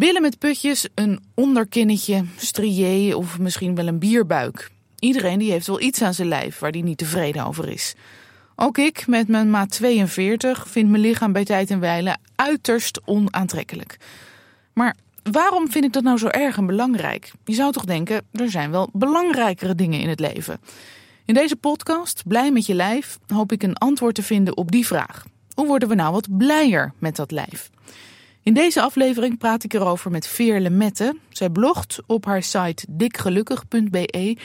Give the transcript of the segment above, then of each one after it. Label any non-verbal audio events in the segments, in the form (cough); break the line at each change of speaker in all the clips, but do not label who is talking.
Billen met putjes, een onderkinnetje, strié of misschien wel een bierbuik. Iedereen die heeft wel iets aan zijn lijf waar hij niet tevreden over is. Ook ik, met mijn maat 42, vind mijn lichaam bij tijd en wijle uiterst onaantrekkelijk. Maar waarom vind ik dat nou zo erg en belangrijk? Je zou toch denken, er zijn wel belangrijkere dingen in het leven. In deze podcast, Blij met je lijf, hoop ik een antwoord te vinden op die vraag. Hoe worden we nou wat blijer met dat lijf? In deze aflevering praat ik erover met Veer Lemette. Zij blogt op haar site dikgelukkig.be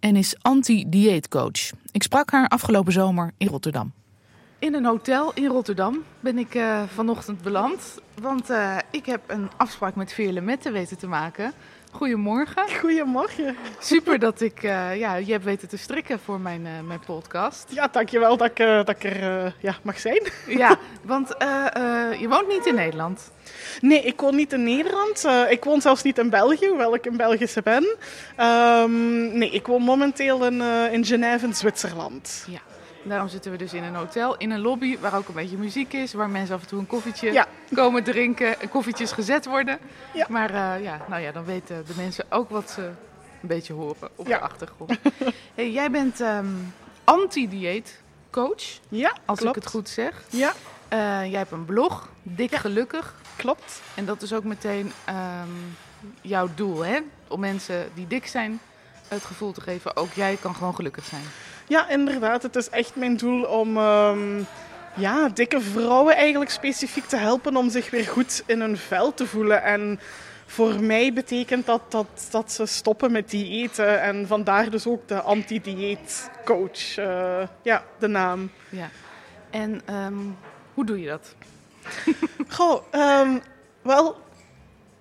en is anti-dieetcoach. Ik sprak haar afgelopen zomer in Rotterdam. In een hotel in Rotterdam ben ik uh, vanochtend beland. Want uh, ik heb een afspraak met Veer Lemette weten te maken. Goedemorgen. (laughs)
Goedemorgen.
Super dat ik, uh, ja, je hebt weten te strikken voor mijn, uh, mijn podcast.
Ja, dankjewel dat ik, uh, dat ik er ja, mag zijn. (laughs)
Ja, want je woont niet in Nederland.
Nee, ik woon niet in Nederland. ik woon zelfs niet in België, hoewel ik een Belgische ben. Um, nee, ik woon momenteel in, in Genève in Zwitserland.
Ja. Daarom zitten we dus in een hotel, in een lobby waar ook een beetje muziek is. Waar mensen af en toe een koffietje ja. komen drinken, koffietjes gezet worden. Ja. Maar uh, ja, nou ja, dan weten de mensen ook wat ze een beetje horen op ja. de achtergrond. (laughs) hey, jij bent um, anti-dieet coach, ja, als
klopt.
ik het goed zeg.
Ja.
Uh, jij hebt een blog, Dik Gelukkig.
Klopt.
En dat is ook meteen um, jouw doel, hè? Om mensen die dik zijn het gevoel te geven, ook jij kan gewoon gelukkig zijn.
Ja, inderdaad. Het is echt mijn doel om um, ja, dikke vrouwen eigenlijk specifiek te helpen om zich weer goed in hun vel te voelen. En voor mij betekent dat, dat dat ze stoppen met diëten. En vandaar dus ook de anti-dieet coach. Uh, ja, de naam.
Ja. En um, hoe doe je dat? (laughs)
Goh, um, wel,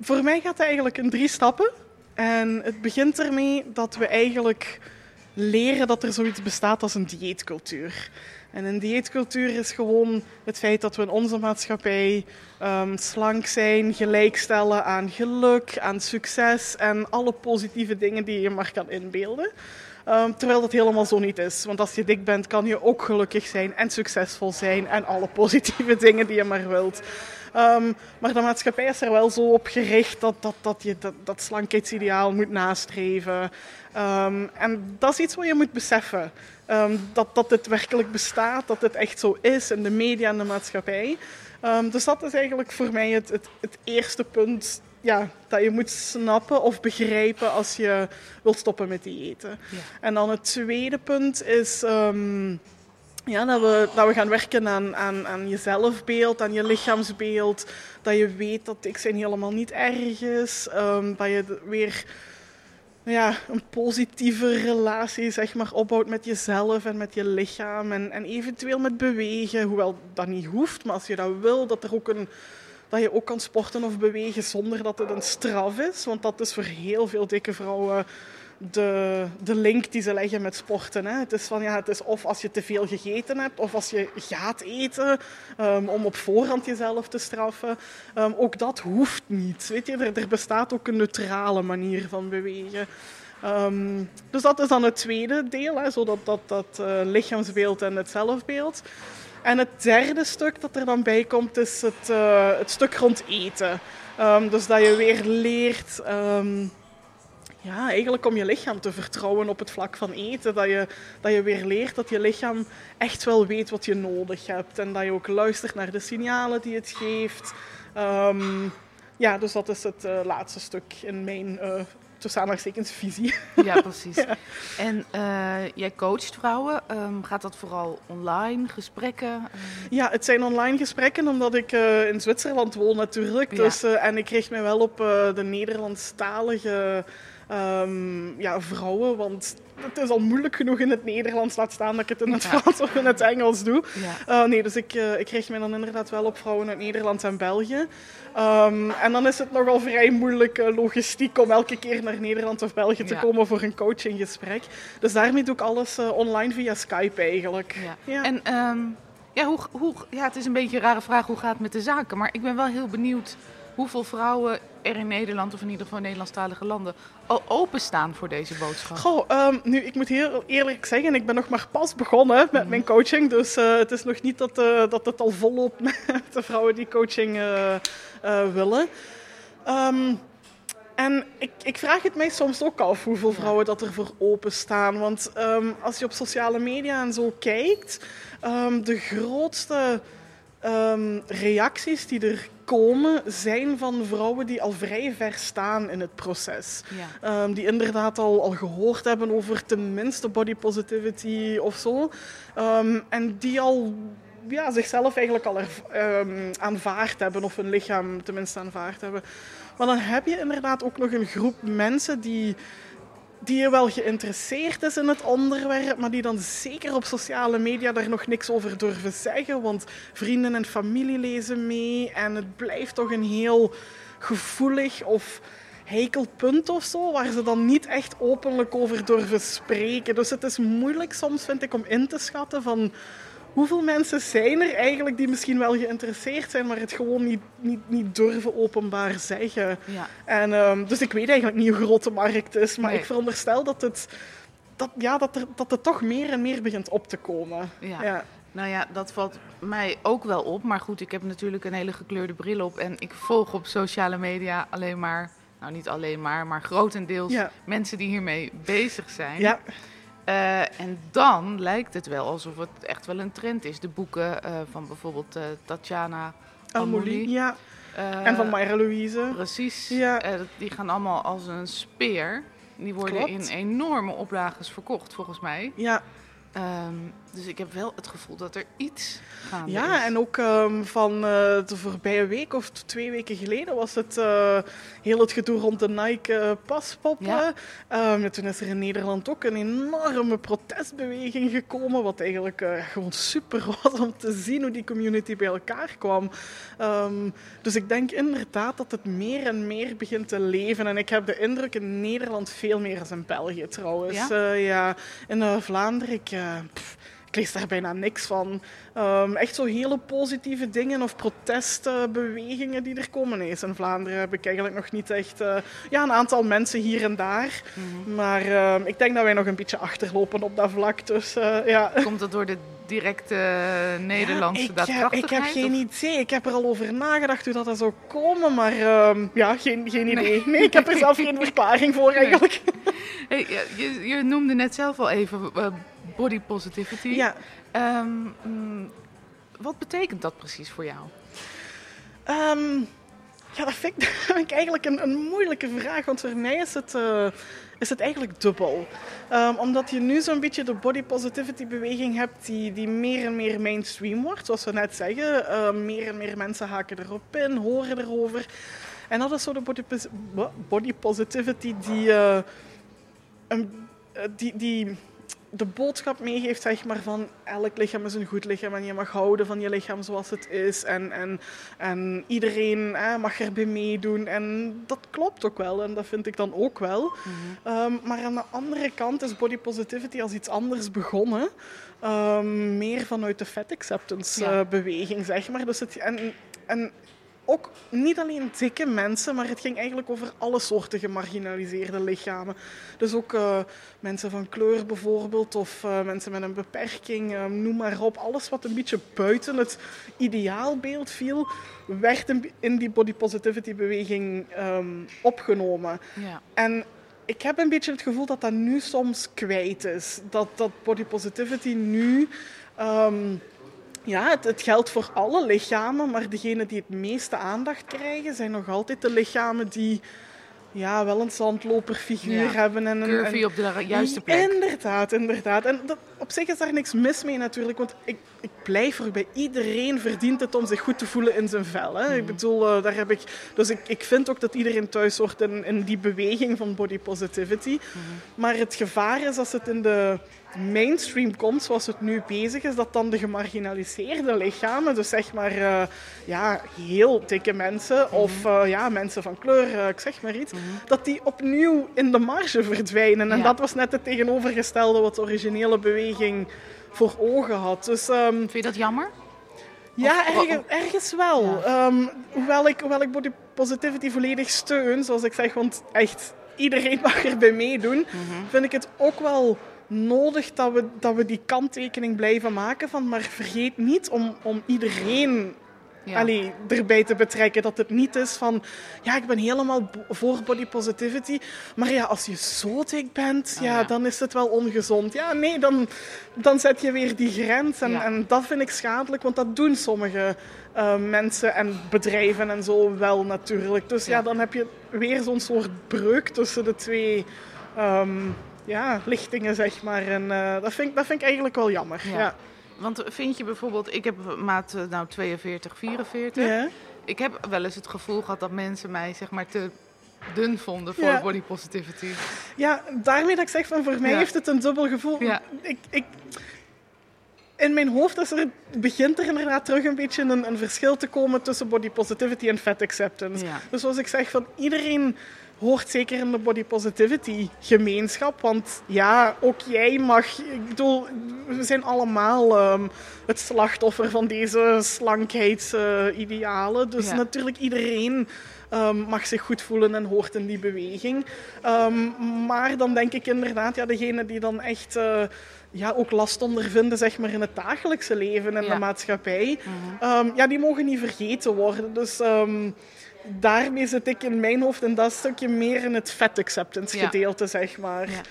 voor mij gaat het eigenlijk in drie stappen. En het begint ermee dat we eigenlijk leren dat er zoiets bestaat als een dieetcultuur. En een dieetcultuur is gewoon het feit dat we in onze maatschappij um, slank zijn, gelijkstellen aan geluk, aan succes en alle positieve dingen die je maar kan inbeelden. Um, terwijl dat helemaal zo niet is. Want als je dik bent, kan je ook gelukkig zijn en succesvol zijn en alle positieve (laughs) dingen die je maar wilt. Um, maar de maatschappij is er wel zo op gericht dat, dat, dat je dat, dat slankheidsideaal moet nastreven. Um, en dat is iets wat je moet beseffen. Um, dat, dat dit werkelijk bestaat, dat dit echt zo is in de media en de maatschappij. dus dat is eigenlijk voor mij het, het, het eerste punt ja, dat je moet snappen of begrijpen als je wilt stoppen met diëten. Ja. En dan het tweede punt is um, ja, dat, we, dat we gaan werken aan, aan, aan je zelfbeeld, aan je lichaamsbeeld. Dat je weet dat ik zijn helemaal niet erg is. Um, dat je weer ja, een positieve relatie zeg maar, opbouwt met jezelf en met je lichaam. En, en eventueel met bewegen, hoewel dat niet hoeft. Maar als je dat wil, dat, er ook een, dat je ook kan sporten of bewegen zonder dat het een straf is. Want dat is voor heel veel dikke vrouwen de, de link die ze leggen met sporten. Hè. Het is van ja, het is of als je te veel gegeten hebt, of als je gaat eten, um, om op voorhand jezelf te straffen. Um, ook dat hoeft niet. Weet je, er, er, bestaat ook een neutrale manier van bewegen. Um, dus dat is dan het tweede deel, hè, zo dat, dat, dat uh, lichaamsbeeld en het zelfbeeld. En het derde stuk dat er dan bij komt, is het, uh, het stuk rond eten. dus dat je weer leert ja, eigenlijk om je lichaam te vertrouwen op het vlak van eten. Dat je, dat je weer leert dat je lichaam echt wel weet wat je nodig hebt. En dat je ook luistert naar de signalen die het geeft. Um, ja, dus dat is het uh, laatste stuk in mijn uh, tussen aanhalingstekens visie. (laughs)
Ja, precies. ja. En uh, jij coacht vrouwen. Um, gaat dat vooral online, gesprekken?
Ja, het zijn online gesprekken omdat ik uh, in Zwitserland woon natuurlijk. Ja. Dus, uh, en ik richt mij wel op de Nederlandstalige um, ja, vrouwen. Want het is al moeilijk genoeg in het Nederlands, laat staan dat ik het in het ja. Frans of in het Engels doe. Ja. Uh, nee, dus ik, uh, ik richt me dan inderdaad wel op vrouwen uit Nederland en België. Um, en dan is het nogal vrij moeilijk uh, logistiek om elke keer naar Nederland of België te ja. komen voor een coachinggesprek. Dus daarmee doe ik alles online via Skype eigenlijk.
Ja. En um, ja, hoe, hoe, ja, het is een beetje een rare vraag hoe gaat het met de zaken, maar ik ben wel heel benieuwd hoeveel vrouwen er in Nederland, of in ieder geval Nederlandstalige landen, al openstaan voor deze boodschap?
Goh, um, nu, ik moet heel eerlijk zeggen, ik ben nog maar pas begonnen met mm. mijn coaching. Dus uh, het is nog niet dat, uh, dat het al volop (laughs) met de vrouwen die coaching uh, willen. Ehm, en ik, ik vraag het mij soms ook af hoeveel vrouwen dat er voor openstaan. Want ehm, als je op sociale media en zo kijkt, ehm, de grootste ehm, reacties die er komen, zijn van vrouwen die al vrij ver staan in het proces.
Ja.
Ehm, die inderdaad al, al gehoord hebben over tenminste body positivity of zo. Ehm, en die al ja, zichzelf eigenlijk al ehm, aanvaard hebben, of hun lichaam tenminste aanvaard hebben. Maar dan heb je inderdaad ook nog een groep mensen die, die wel geïnteresseerd is in het onderwerp, maar die dan zeker op sociale media daar nog niks over durven zeggen. Want vrienden en familie lezen mee en het blijft toch een heel gevoelig of heikel punt of zo, waar ze dan niet echt openlijk over durven spreken. Dus het is moeilijk soms, vind ik, om in te schatten van hoeveel mensen zijn er eigenlijk die misschien wel geïnteresseerd zijn, maar het gewoon niet, niet, niet durven openbaar zeggen.
Ja.
En, ehm, dus ik weet eigenlijk niet hoe groot de markt is, maar
Nee.
ik veronderstel dat het, dat, ja, dat, er, dat het toch meer en meer begint op te komen.
Ja.
Ja.
Nou ja, dat valt mij ook wel op. Maar goed, ik heb natuurlijk een hele gekleurde bril op. En ik volg op sociale media alleen maar, nou niet alleen maar, maar grotendeels
Ja.
mensen die hiermee bezig zijn.
Ja.
Eh, en dan lijkt het wel alsof het echt wel een trend is. De boeken eh, van bijvoorbeeld eh, Tatjana
Almouli. ja. En van Mayra Louise.
Precies.
Ja.
Die gaan allemaal als een speer. Die worden
Klopt.
in enorme oplages verkocht, volgens mij.
Ja,
Ehm, dus ik heb wel het gevoel dat er iets gaande
ja
is.
en ook ehm, van eh, de voorbije week of twee weken geleden was het eh, heel het gedoe rond de Nike eh, paspoppen.
Ja.
Ehm, toen is er in Nederland ook een enorme protestbeweging gekomen, wat eigenlijk gewoon super was om te zien hoe die community bij elkaar kwam. Ehm, dus ik denk inderdaad dat het meer en meer begint te leven. En ik heb de indruk in Nederland veel meer dan in België trouwens.
Ja?
Ja, in Vlaanderen, ik, pff, ik lees daar bijna niks van. Ehm, echt zo hele positieve dingen of protestbewegingen die er komen. Nee, in Vlaanderen heb ik eigenlijk nog niet echt... eh, ja, een aantal mensen hier en daar.
Mhm.
Maar ehm, ik denk dat wij nog een beetje achterlopen op dat vlak. Dus eh, ja...
Komt dat door de directe eh, Nederlandse
Ja, ik,
daadkrachtigheid?
Ik heb geen
of-
idee. Ik heb er al over nagedacht hoe dat, dat zou komen, maar ehm, ja, geen, geen idee. Nee, ik heb er zelf geen (laughs) verklaring voor eigenlijk.
Hey, je, je noemde net zelf al even body positivity.
Ja.
Ehm, mm, wat betekent dat precies voor jou?
Ehm, ja, dat vind ik, (laughs) dat vind ik eigenlijk een, een moeilijke vraag, want voor mij is het, eh, is het eigenlijk dubbel. Ehm, omdat je nu zo'n beetje de body positivity beweging hebt die, die meer en meer mainstream wordt, zoals we net zeggen. Meer en meer mensen haken erop in, horen erover. En dat is zo de body positivity die, eh, een, eh, die, die de boodschap meegeeft zeg maar, van elk lichaam is een goed lichaam en je mag houden van je lichaam zoals het is. En, en, en iedereen eh, mag erbij meedoen. En dat klopt ook wel en dat vind ik dan ook wel. Ehm, maar aan de andere kant is body positivity als iets anders begonnen. Ehm, meer vanuit de fat acceptance
Ja.
eh, beweging, zeg maar. Dus het, en, en ook niet alleen dikke mensen, maar het ging eigenlijk over alle soorten gemarginaliseerde lichamen. Dus ook eh, mensen van kleur bijvoorbeeld, of eh, mensen met een beperking, eh, noem maar op. Alles wat een beetje buiten het ideaalbeeld viel, werd in, die body positivity beweging ehm, opgenomen.
Ja.
En ik heb een beetje het gevoel dat dat nu soms kwijt is. Dat, dat body positivity nu... ehm, ja, het, het geldt voor alle lichamen, maar degenen die het meeste aandacht krijgen, zijn nog altijd de lichamen die ja, wel een zandloperfiguur
Ja,
hebben. En een,
Curvy op de juiste plek.
Inderdaad, inderdaad. En dat, op zich is daar niks mis mee natuurlijk, want ik, ik blijf erbij. Iedereen verdient het om zich goed te voelen in zijn vel. Hè. Ik bedoel, eh, daar heb ik... Dus ik, ik vind ook dat iedereen thuis hoort in, in die beweging van body positivity. Maar het gevaar is als het in de mainstream komt, zoals het nu bezig is, dat dan de gemarginaliseerde lichamen, dus zeg maar eh, ja, heel dikke mensen of eh, ja, mensen van kleur, ik zeg maar iets, dat die opnieuw in de marge verdwijnen. En
Ja.
dat was net het tegenovergestelde wat de originele beweging voor ogen had. Dus ehm,
Vind je dat jammer?
ja, ergens, ergens wel. Ehm, hoewel, ik, hoewel ik body positivity volledig steun, zoals ik zeg, want echt iedereen (laughs) mag erbij meedoen, vind ik het ook wel nodig dat we, dat we die kanttekening blijven maken van, maar vergeet niet om, om iedereen
Ja.
allee, erbij te betrekken. Dat het niet is van, ja, ik ben helemaal voor body positivity. Maar ja, als je zo dik bent,
Oh,
ja,
ja.
dan is het wel ongezond. Ja, nee, dan, dan zet je weer die grens. En,
Ja.
en dat vind ik schadelijk, want dat doen sommige eh, mensen en bedrijven en zo wel natuurlijk. Dus ja, dan heb je weer zo'n soort breuk tussen de twee ehm, ja, lichtingen, zeg maar. En eh, dat, vind ik, dat vind ik eigenlijk wel jammer.
Ja. Want vind je bijvoorbeeld, ik heb maat eh, nou 42, 44.
Ja.
Ik heb wel eens het gevoel gehad dat mensen mij zeg maar te dun vonden voor
Ja.
body positivity.
Ja, daarmee dat ik zeg van voor mij
Ja.
heeft het een dubbel gevoel.
Ja.
Ik, ik, in mijn hoofd is er, begint er inderdaad terug een beetje een, een verschil te komen tussen body positivity en fat acceptance. Dus zoals ik zeg, van iedereen hoort zeker in de body positivity gemeenschap. Want ja, ook jij mag. Ik bedoel, we zijn allemaal ehm, het slachtoffer van deze slankheidsidealen. dus
Ja.
natuurlijk iedereen ehm, mag zich goed voelen en hoort in die beweging. Ehm, maar dan denk ik inderdaad, ja, degene die dan echt. eh, ja, ook last ondervinden zeg maar, in het dagelijkse leven en
Ja.
de maatschappij. Ehm, ja, die mogen niet vergeten worden. Dus daarmee zit ik in mijn hoofd en dat stukje meer in het fat acceptance
Ja.
gedeelte, zeg maar.
Ja.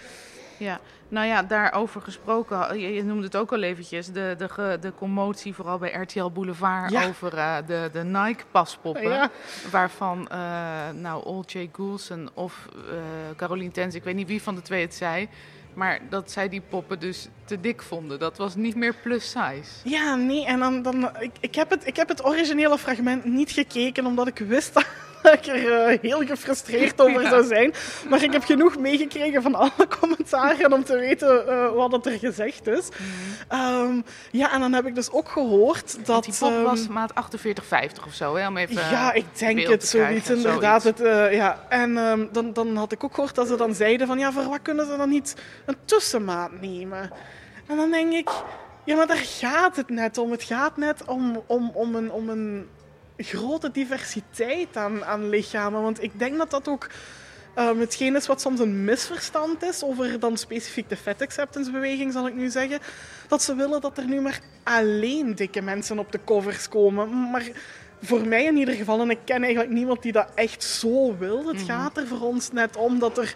Ja, nou ja, daarover gesproken, je, je noemde het ook al eventjes, de, de, de commotie vooral bij RTL Boulevard
Ja.
over eh, de, de Nike-paspoppen. Waarvan, eh nou, Ol J. Goulson of eh Caroline Tens, ik weet niet wie van de twee het zei, maar dat zij die poppen dus te dik vonden. Dat was niet meer plus size.
Ja, nee, en dan, dan, ik, ik, heb het, ik heb het originele fragment niet gekeken, omdat ik wist (laughs) ik er eh, heel gefrustreerd (laughs) over
Ja.
zou zijn. Maar ik heb genoeg meegekregen van alle (laughs) commentaren om te weten eh, wat het er gezegd is. Ehm, ja, en dan heb ik dus ook gehoord dat...
Want die pop
ehm,
was maat 48, 50 of zo, hè? Om even,
ja, ik denk het zoiets, inderdaad.
zoiets.
Het, eh, ja. En ehm, dan, dan had ik ook gehoord dat ze dan zeiden van... Ja, voor wat kunnen ze dan niet een tussenmaat nemen? En dan denk ik... Ja, maar daar gaat het net om. Het gaat net om, om, om, een, om een grote diversiteit aan, aan lichamen. Want ik denk dat dat ook... ehm, hetgeen is wat soms een misverstand is over dan specifiek de fat acceptance beweging, zal ik nu zeggen. Dat ze willen dat er nu maar alleen dikke mensen op de covers komen. Maar voor mij in ieder geval, en ik ken eigenlijk niemand die dat echt zo wil. Het gaat er voor ons net om dat er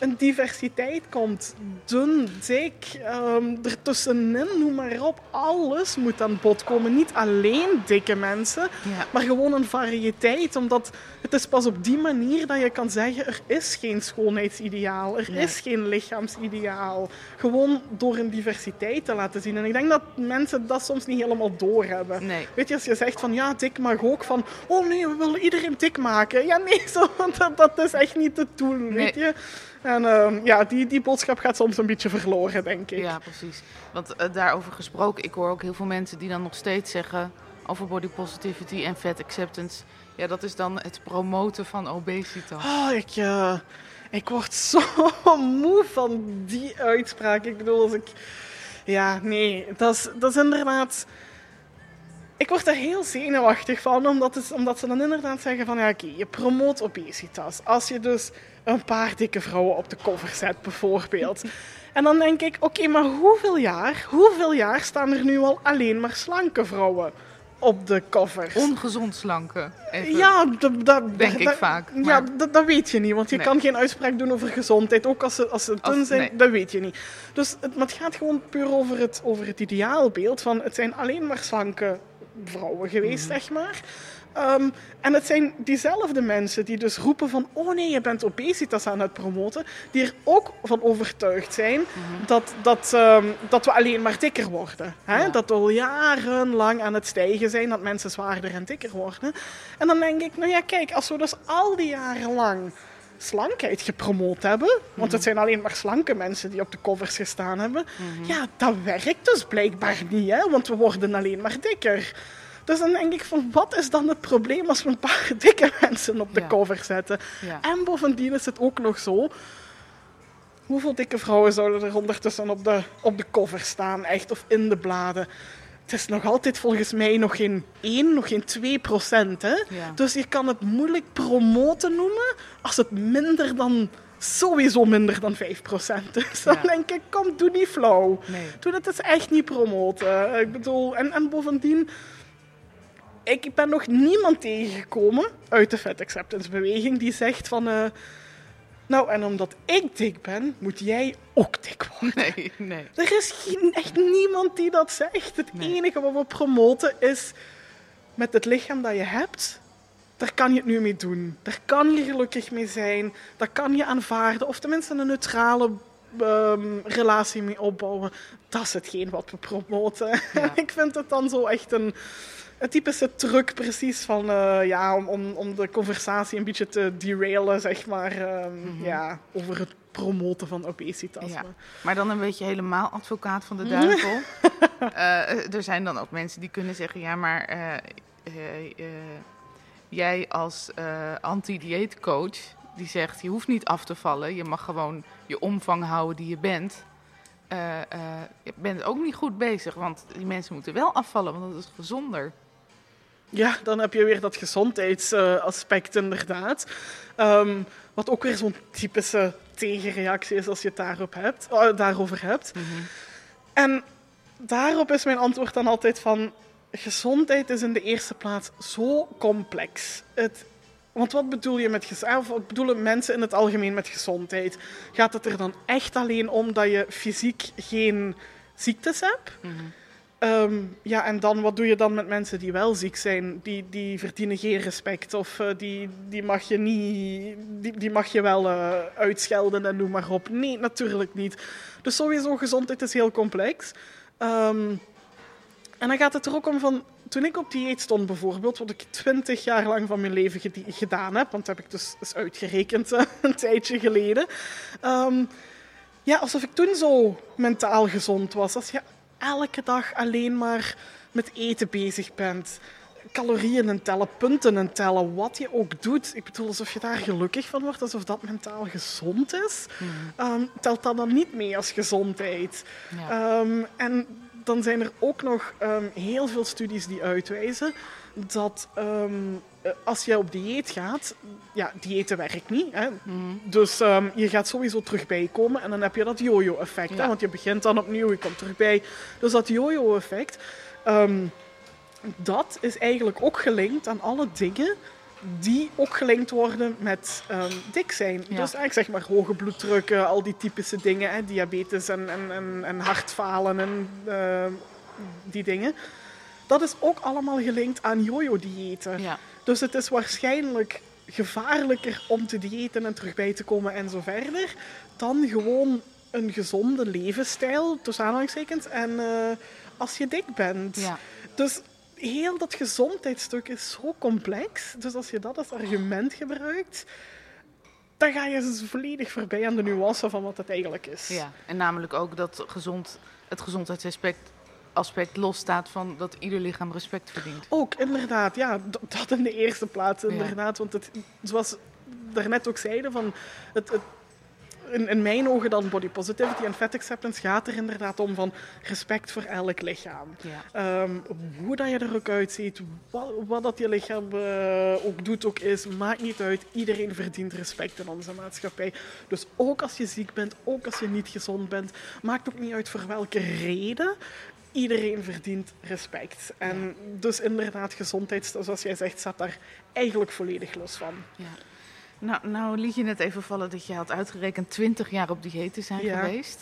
een diversiteit komt. Dun, dik, ehm ertussenin, noem maar op. Alles moet aan bod komen. Niet alleen dikke mensen,
Ja.
maar gewoon een variëteit. Omdat het is pas op die manier dat je kan zeggen, er is geen schoonheidsideaal. Er
Nee.
is geen lichaamsideaal. Gewoon door een diversiteit te laten zien. En ik denk dat mensen dat soms niet helemaal doorhebben.
Nee.
Weet je, als je zegt van ja, dik mag ook van oh nee, we willen iedereen dik maken. Ja, nee, (laughs) zo, dat, dat is echt niet het doel, weet je. En ehm, ja, die, die boodschap gaat soms een beetje verloren, denk ik.
Ja, precies. Want eh, daarover gesproken, ik hoor ook heel veel mensen die dan nog steeds zeggen over body positivity en fat acceptance. Ja, dat is dan het promoten van obesitas.
Oh, ik, eh, ik word (laughs) zo moe van die uitspraak. Ik bedoel, als ik... Ja, nee, dat is, dat is inderdaad... Ik word er heel zenuwachtig van, omdat, het, omdat ze dan inderdaad zeggen van... Ja, oké, je promoot obesitas. Als je dus een paar dikke vrouwen op de cover zet, bijvoorbeeld. (laughs) En dan denk ik, oké, maar hoeveel jaar, hoeveel jaar staan er nu al alleen maar slanke vrouwen op de covers?
Ongezond slanken. Even.
Ja, dat,
Denk ik vaak,
Ja,
maar-
dat, dat weet je niet, want je
Nee.
kan geen uitspraak doen over gezondheid, ook als ze, als ze dun zijn,
nee.
dat weet je niet. Dus het, maar het gaat gewoon puur over het, over het ideaalbeeld van het zijn alleen maar slanke vrouwen geweest,
Mhm.
zeg maar. Ehm, en het zijn diezelfde mensen die dus roepen van oh nee, je bent obesitas aan het promoten, die er ook van overtuigd zijn
Mhm.
dat, dat, ehm, dat we alleen maar dikker worden. Hè?
Ja.
Dat we al jarenlang aan het stijgen zijn, dat mensen zwaarder en dikker worden. En dan denk ik, nou ja, kijk, als we dus al die jaren lang slankheid gepromoot hebben, want het zijn alleen maar slanke mensen die op de covers gestaan hebben, ja, dat werkt dus blijkbaar niet, hè? want we worden alleen maar dikker. Dus dan denk ik van, wat is dan het probleem als we een paar (laughs) dikke mensen op de
Ja.
cover zetten?
Ja.
En bovendien is het ook nog zo. Hoeveel dikke vrouwen zouden er ondertussen op de, op de cover staan, echt, of in de bladen? Het is nog altijd volgens mij nog geen 1, nog geen 2 procent. Hè?
Ja.
Dus je kan het moeilijk promoten noemen als het minder dan, sowieso minder dan 5 procent is. Dan
Ja.
denk ik, kom, doe niet flauw.
Nee.
Doe dat is echt niet promoten. Ik bedoel, en, en bovendien, ik ben nog niemand tegengekomen uit de fat acceptance beweging die zegt van... eh, nou, en omdat ik dik ben, moet jij ook dik worden.
Nee, nee.
Er is geen, echt niemand die dat zegt. Het
Nee.
enige wat we promoten is met het lichaam dat je hebt, daar kan je het nu mee doen. Daar kan je gelukkig mee zijn. Daar kan je aanvaarden. Of tenminste een neutrale ehm, relatie mee opbouwen. Dat is hetgeen wat we promoten.
Ja. (laughs)
Ik vind het dan zo echt een, een typische truc precies van, eh, ja, om, om, om de conversatie een beetje te derailen, zeg maar. ehm, ja, over het promoten van obesitas.
Mhm. Ja.
Maar-
dan een beetje helemaal advocaat van de duivel. (laughs) Eh, er zijn dan ook mensen die kunnen zeggen: ja, maar eh, jij als anti-dieetcoach, die zegt: je hoeft niet af te vallen, je mag gewoon je omvang houden die je bent. Je bent ook niet goed bezig, want die mensen moeten wel afvallen, want dat is gezonder.
Ja, dan heb je weer dat gezondheidsaspect inderdaad. Ehm, wat ook weer zo'n typische tegenreactie is als je het daarop hebt, eh, daarover hebt. En daarop is mijn antwoord dan altijd van... Gezondheid is in de eerste plaats zo complex. Het, want wat bedoel je met gezondheid? Wat bedoelen mensen in het algemeen met gezondheid? Gaat het er dan echt alleen om dat je fysiek geen ziektes hebt? Ehm, ja, en dan, wat doe je dan met mensen die wel ziek zijn? Die, die verdienen geen respect of eh, die, die mag je niet, die, die mag je wel eh, uitschelden en noem maar op. Nee, natuurlijk niet. Dus sowieso, gezondheid is heel complex. Ehm, en dan gaat het er ook om van, toen ik op dieet stond bijvoorbeeld, wat ik twintig jaar lang van mijn leven gedaan heb, want dat heb ik dus uitgerekend (laughs) een tijdje geleden. Ehm, ja, alsof ik toen zo mentaal gezond was. Als je elke dag alleen maar met eten bezig bent. Calorieën en tellen, punten en tellen, wat je ook doet. Ik bedoel, alsof je daar gelukkig van wordt, alsof dat mentaal gezond is. Ehm, telt dat dan niet mee als gezondheid?
Ja.
Ehm, en dan zijn er ook nog ehm, heel veel studies die uitwijzen dat ehm, eh, als je op dieet gaat, ja, diëten werkt niet. Hè? Dus ehm, je gaat sowieso terug bijkomen en dan heb je dat yo-yo-effect. hè,
Ja.
Want je begint dan opnieuw, je komt terug bij. Dus dat yo-yo-effect, ehm, dat is eigenlijk ook gelinkt aan alle dingen die ook gelinkt worden met dik zijn.
Ja.
Dus eigenlijk zeg maar hoge bloeddruk, eh, al die typische dingen, hè, diabetes en, en, en, en hartfalen en ehm, die dingen. Dat is ook allemaal gelinkt aan yo-yo-diëten.
Ja.
Dus het is waarschijnlijk gevaarlijker om te diëten en terug bij te komen en zo verder, dan gewoon een gezonde levensstijl, tussen aanhalingstekens, en eh, als je dik bent.
Ja.
Dus heel dat gezondheidsstuk is zo complex. Dus als je dat als argument gebruikt, dan ga je dus volledig voorbij aan de nuance van wat het eigenlijk is.
Ja, en namelijk ook dat gezond, het gezondheidsaspect aspect losstaat van dat ieder lichaam respect verdient.
Ook, inderdaad. Ja, dat in de eerste plaats,
Ja.
inderdaad. Want het, zoals we daarnet ook zeiden, van het, het, in, in mijn ogen dan body positivity en fat acceptance gaat er inderdaad om van respect voor elk lichaam.
Ja.
Ehm, hoe dat je er ook uitziet, wat, wat dat je lichaam eh, ook doet, ook is, maakt niet uit. Iedereen verdient respect in onze maatschappij. Dus ook als je ziek bent, ook als je niet gezond bent, maakt ook niet uit voor welke reden. Iedereen verdient respect. En dus inderdaad, gezondheid, zoals jij zegt, staat daar eigenlijk volledig los van.
Ja. Nou, nou liet je net even vallen dat je had uitgerekend 20 jaar op dieet te zijn
Ja.
geweest.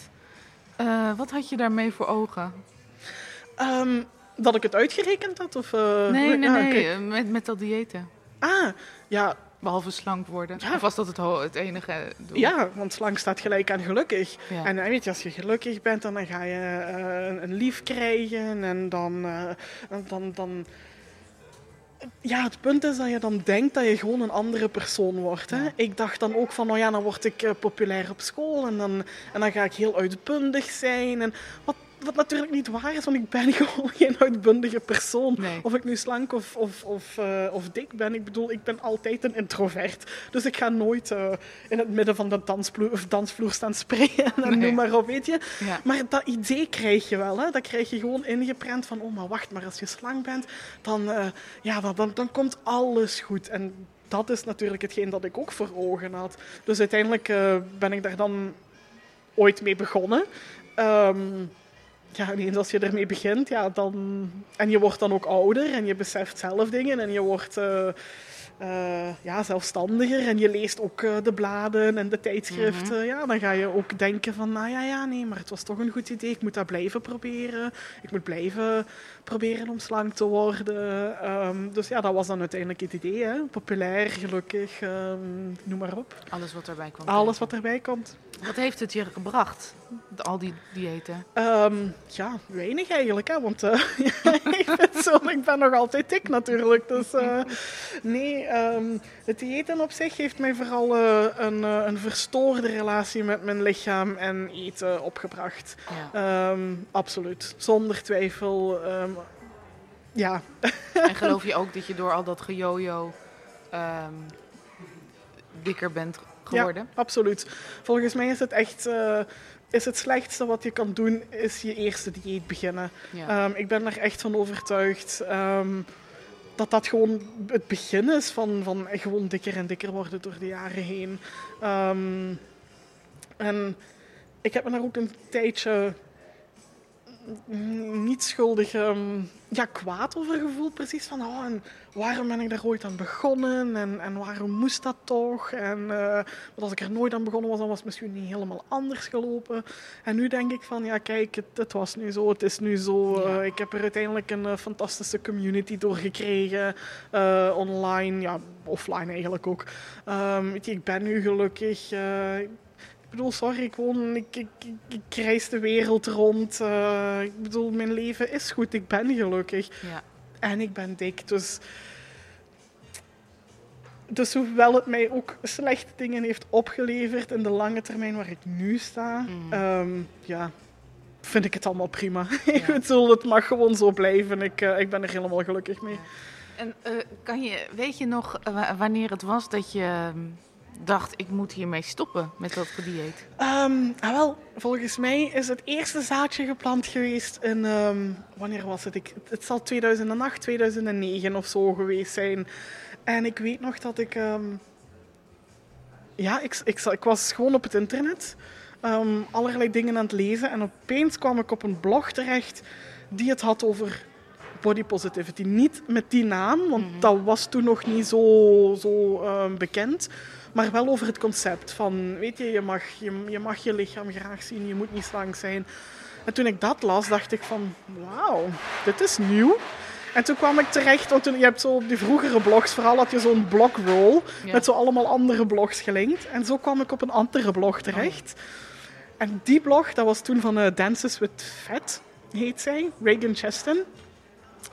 Eh, wat had je daarmee voor ogen?
Ehm, dat ik het uitgerekend had? Of, eh,
nee, nee,
kijk.
eh, met, met dat diëten.
Ah, ja,
Behalve slank worden.
Ja.
Of was dat het, het enige doel?
Ja, want slang staat gelijk aan gelukkig.
Ja.
En weet je, als je gelukkig bent, dan ga je eh, een- lief krijgen. En dan, eh, dan, dan... Ja, het punt is dat je dan denkt dat je gewoon een andere persoon wordt. Hè?
Ja.
Ik dacht dan ook van, oh ja, dan word ik eh, populair op school. En dan, en dan ga ik heel uitbundig zijn. En wat, wat natuurlijk niet waar is, want ik ben (laughs) gewoon geen uitbundige persoon.
Nee.
Of ik nu slank of, of, of, eh, of dik ben. Ik bedoel, ik ben altijd een introvert. Dus ik ga nooit eh, in het midden van de dansvloer, of dansvloer staan springen en
Nee.
noem maar op, weet je.
Ja.
Maar dat idee krijg je wel, hè. Dat krijg je gewoon ingeprent van, oh, maar wacht, maar als je slank bent, dan, eh, ja, dan, dan, dan komt alles goed. En dat is natuurlijk hetgeen dat ik ook voor ogen had. Dus uiteindelijk ben ik daar dan ooit mee begonnen. Ehm, ja, ineens als je ermee begint, ja, dan... En je wordt dan ook ouder en je beseft zelf dingen en je wordt... eh, eh, ja, zelfstandiger en je leest ook eh, de bladen en de tijdschriften. Ja, dan ga je ook denken van, nou ja, ja, nee, maar het was toch een goed idee. Ik moet dat blijven proberen. Ik moet blijven proberen om slank te worden. Ehm, dus ja, dat was dan uiteindelijk het idee. Hè? Populair, gelukkig, ehm, noem maar op.
Alles wat erbij kwam.
Alles wat erbij komt.
Wat heeft het je gebracht, al die diëten?
Ehm, ja, weinig eigenlijk, hè? want eh, (laughs) ik, ben zo, ik ben nog altijd dik natuurlijk. Dus eh, nee, ehm, het eten op zich heeft mij vooral eh, een, een verstoorde relatie met mijn lichaam en eten opgebracht.
Ja.
Absoluut, zonder twijfel. Ja,
En geloof je ook dat je door al dat gejojo ehm, dikker bent geworden?
Ja, absoluut. Volgens mij is het echt eh, is het slechtste wat je kan doen, is je eerste dieet beginnen.
Ja.
Ehm, ik ben er echt van overtuigd ehm, dat dat gewoon het begin is van, van gewoon dikker en dikker worden door de jaren heen. En ik heb me daar ook een tijdje niet schuldig ehm, ja, kwaad over gevoeld. Precies van, oh, en waarom ben ik daar ooit aan begonnen? En, en waarom moest dat toch? En want als ik er nooit aan begonnen was, dan was het misschien niet helemaal anders gelopen. En nu denk ik van, ja kijk, het, het was nu zo, het is nu zo.
Ja.
Eh, ik heb er uiteindelijk een eh, fantastische community door gekregen. online, ja, offline eigenlijk ook. Ehm, weet je, ik ben nu gelukkig. Ik bedoel, sorry, ik woon, ik, ik, ik, ik reis de wereld rond. eh, ik bedoel, mijn leven is goed, ik ben gelukkig.
ja.
En ik ben dik, dus... Dus hoewel het mij ook slechte dingen heeft opgeleverd in de lange termijn waar ik nu sta,
Mhm.
ehm, ja, vind ik het allemaal prima. (laughs) ik bedoel, het mag gewoon zo blijven. Ik, eh, ik ben er helemaal gelukkig mee.
En eh, kan je, weet je nog wa- wanneer het was dat je ehm, dacht, ik moet hiermee stoppen met dat gedieet?
Ehm, ah, wel, volgens mij is het eerste zaadje geplant geweest in... ehm, wanneer was het? Ik, het zal 2008, 2009 of zo geweest zijn. En ik weet nog dat ik... ehm, ja, ik, ik, ik was gewoon op het internet. allerlei dingen aan het lezen. En opeens kwam ik op een blog terecht die het had over body positivity. Niet met die naam, want dat was toen nog niet zo, zo bekend. Maar wel over het concept van, weet je, je mag je, je mag je lichaam graag zien, je moet niet slank zijn. En toen ik dat las, dacht ik van, wauw, dit is nieuw. En toen kwam ik terecht, want toen, je hebt zo op die vroegere blogs, vooral had je zo'n blogroll
Ja.
met zo allemaal andere blogs gelinkt. En zo kwam ik op een andere blog terecht. En die blog, dat was toen van eh, Dances with Fat, heet zij, Reagan Cheston.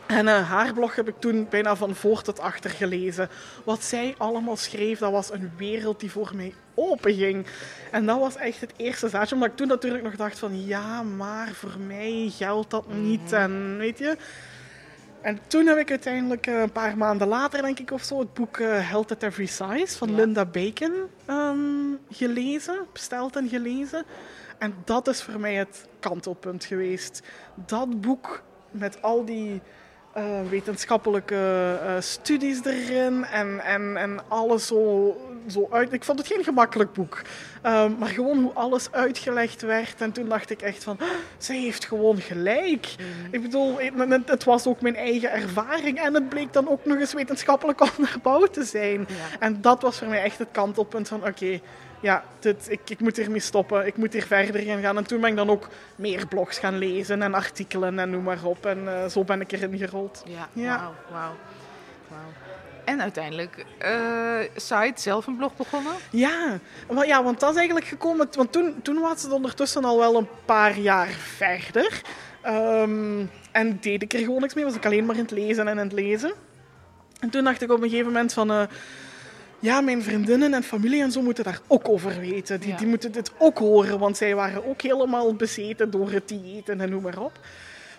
En eh, haar blog heb ik toen bijna van voor tot achter gelezen. Wat zij allemaal schreef, dat was een wereld die voor mij openging. En dat was echt het eerste zaadje. Omdat ik toen natuurlijk nog dacht van... Ja, maar voor mij geldt dat niet. En weet je... En toen heb ik uiteindelijk eh, een paar maanden later, denk ik of zo, het boek eh, Health at Every Size van
Ja.
Linda Bacon ehm, gelezen, besteld en gelezen. En dat is voor mij het kantelpunt geweest. Dat boek met al die eh, wetenschappelijke eh, studies erin en, en, en alles zo, zo uit. Ik vond het geen gemakkelijk boek, Ehm, maar gewoon hoe alles uitgelegd werd. En toen dacht ik echt van, "Ah, zij heeft gewoon gelijk. Ik bedoel, het, was ook mijn eigen ervaring en het bleek dan ook nog eens wetenschappelijk (laughs) onderbouwd te zijn.
Ja.
En dat was voor mij echt het kantelpunt van, oké, ja, dit, ik, ik moet hiermee stoppen, ik moet hier verder in gaan. En toen ben ik dan ook meer blogs gaan lezen en artikelen en noem maar op. En eh, zo ben ik erin gerold.
Ja,
Ja.
wauw, wauw. wauw. En uiteindelijk, eh site zelf een blog begonnen.
Ja, maar ja, want dat is eigenlijk gekomen. Want toen, toen was het ondertussen al wel een paar jaar verder. Ehm, en deed ik er gewoon niks mee. Was ik alleen maar in het lezen en in het lezen. En toen dacht ik op een gegeven moment van. eh, ja, mijn vriendinnen en familie en zo moeten daar ook over weten. Die,
Ja.
die moeten dit ook horen, want zij waren ook helemaal bezeten door het dieet en noem maar op.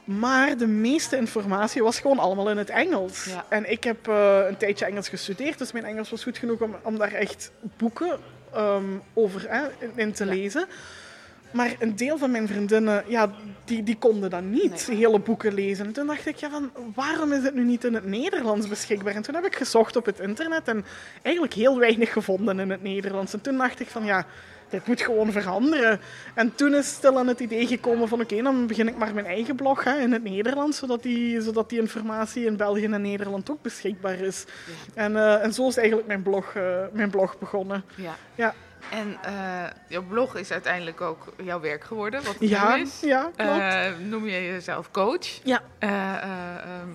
Maar de meeste informatie was gewoon allemaal in het Engels.
Ja.
En ik heb eh, een tijdje Engels gestudeerd, dus mijn Engels was goed genoeg om, om daar echt boeken ehm, over in, in te
Ja.
lezen. Maar een deel van mijn vriendinnen, ja, die, die konden dan niet
Nee.
hele boeken lezen. En toen dacht ik, ja, van, waarom is het nu niet in het Nederlands beschikbaar? En toen heb ik gezocht op het internet en eigenlijk heel weinig gevonden in het Nederlands. En toen dacht ik van, ja, dit moet gewoon veranderen. En toen is stil aan het idee gekomen van, oké, dan begin ik maar mijn eigen blog hè, in het Nederlands, zodat die, zodat die informatie in België en Nederland ook beschikbaar is. En, eh, en zo is eigenlijk mijn blog, eh, mijn blog begonnen.
Ja.
Ja,
En eh, jouw blog is uiteindelijk ook jouw werk geworden, wat het
ja,
is.
ja klopt.
Eh, noem je jezelf coach?
ja.
Eh, eh, ehm,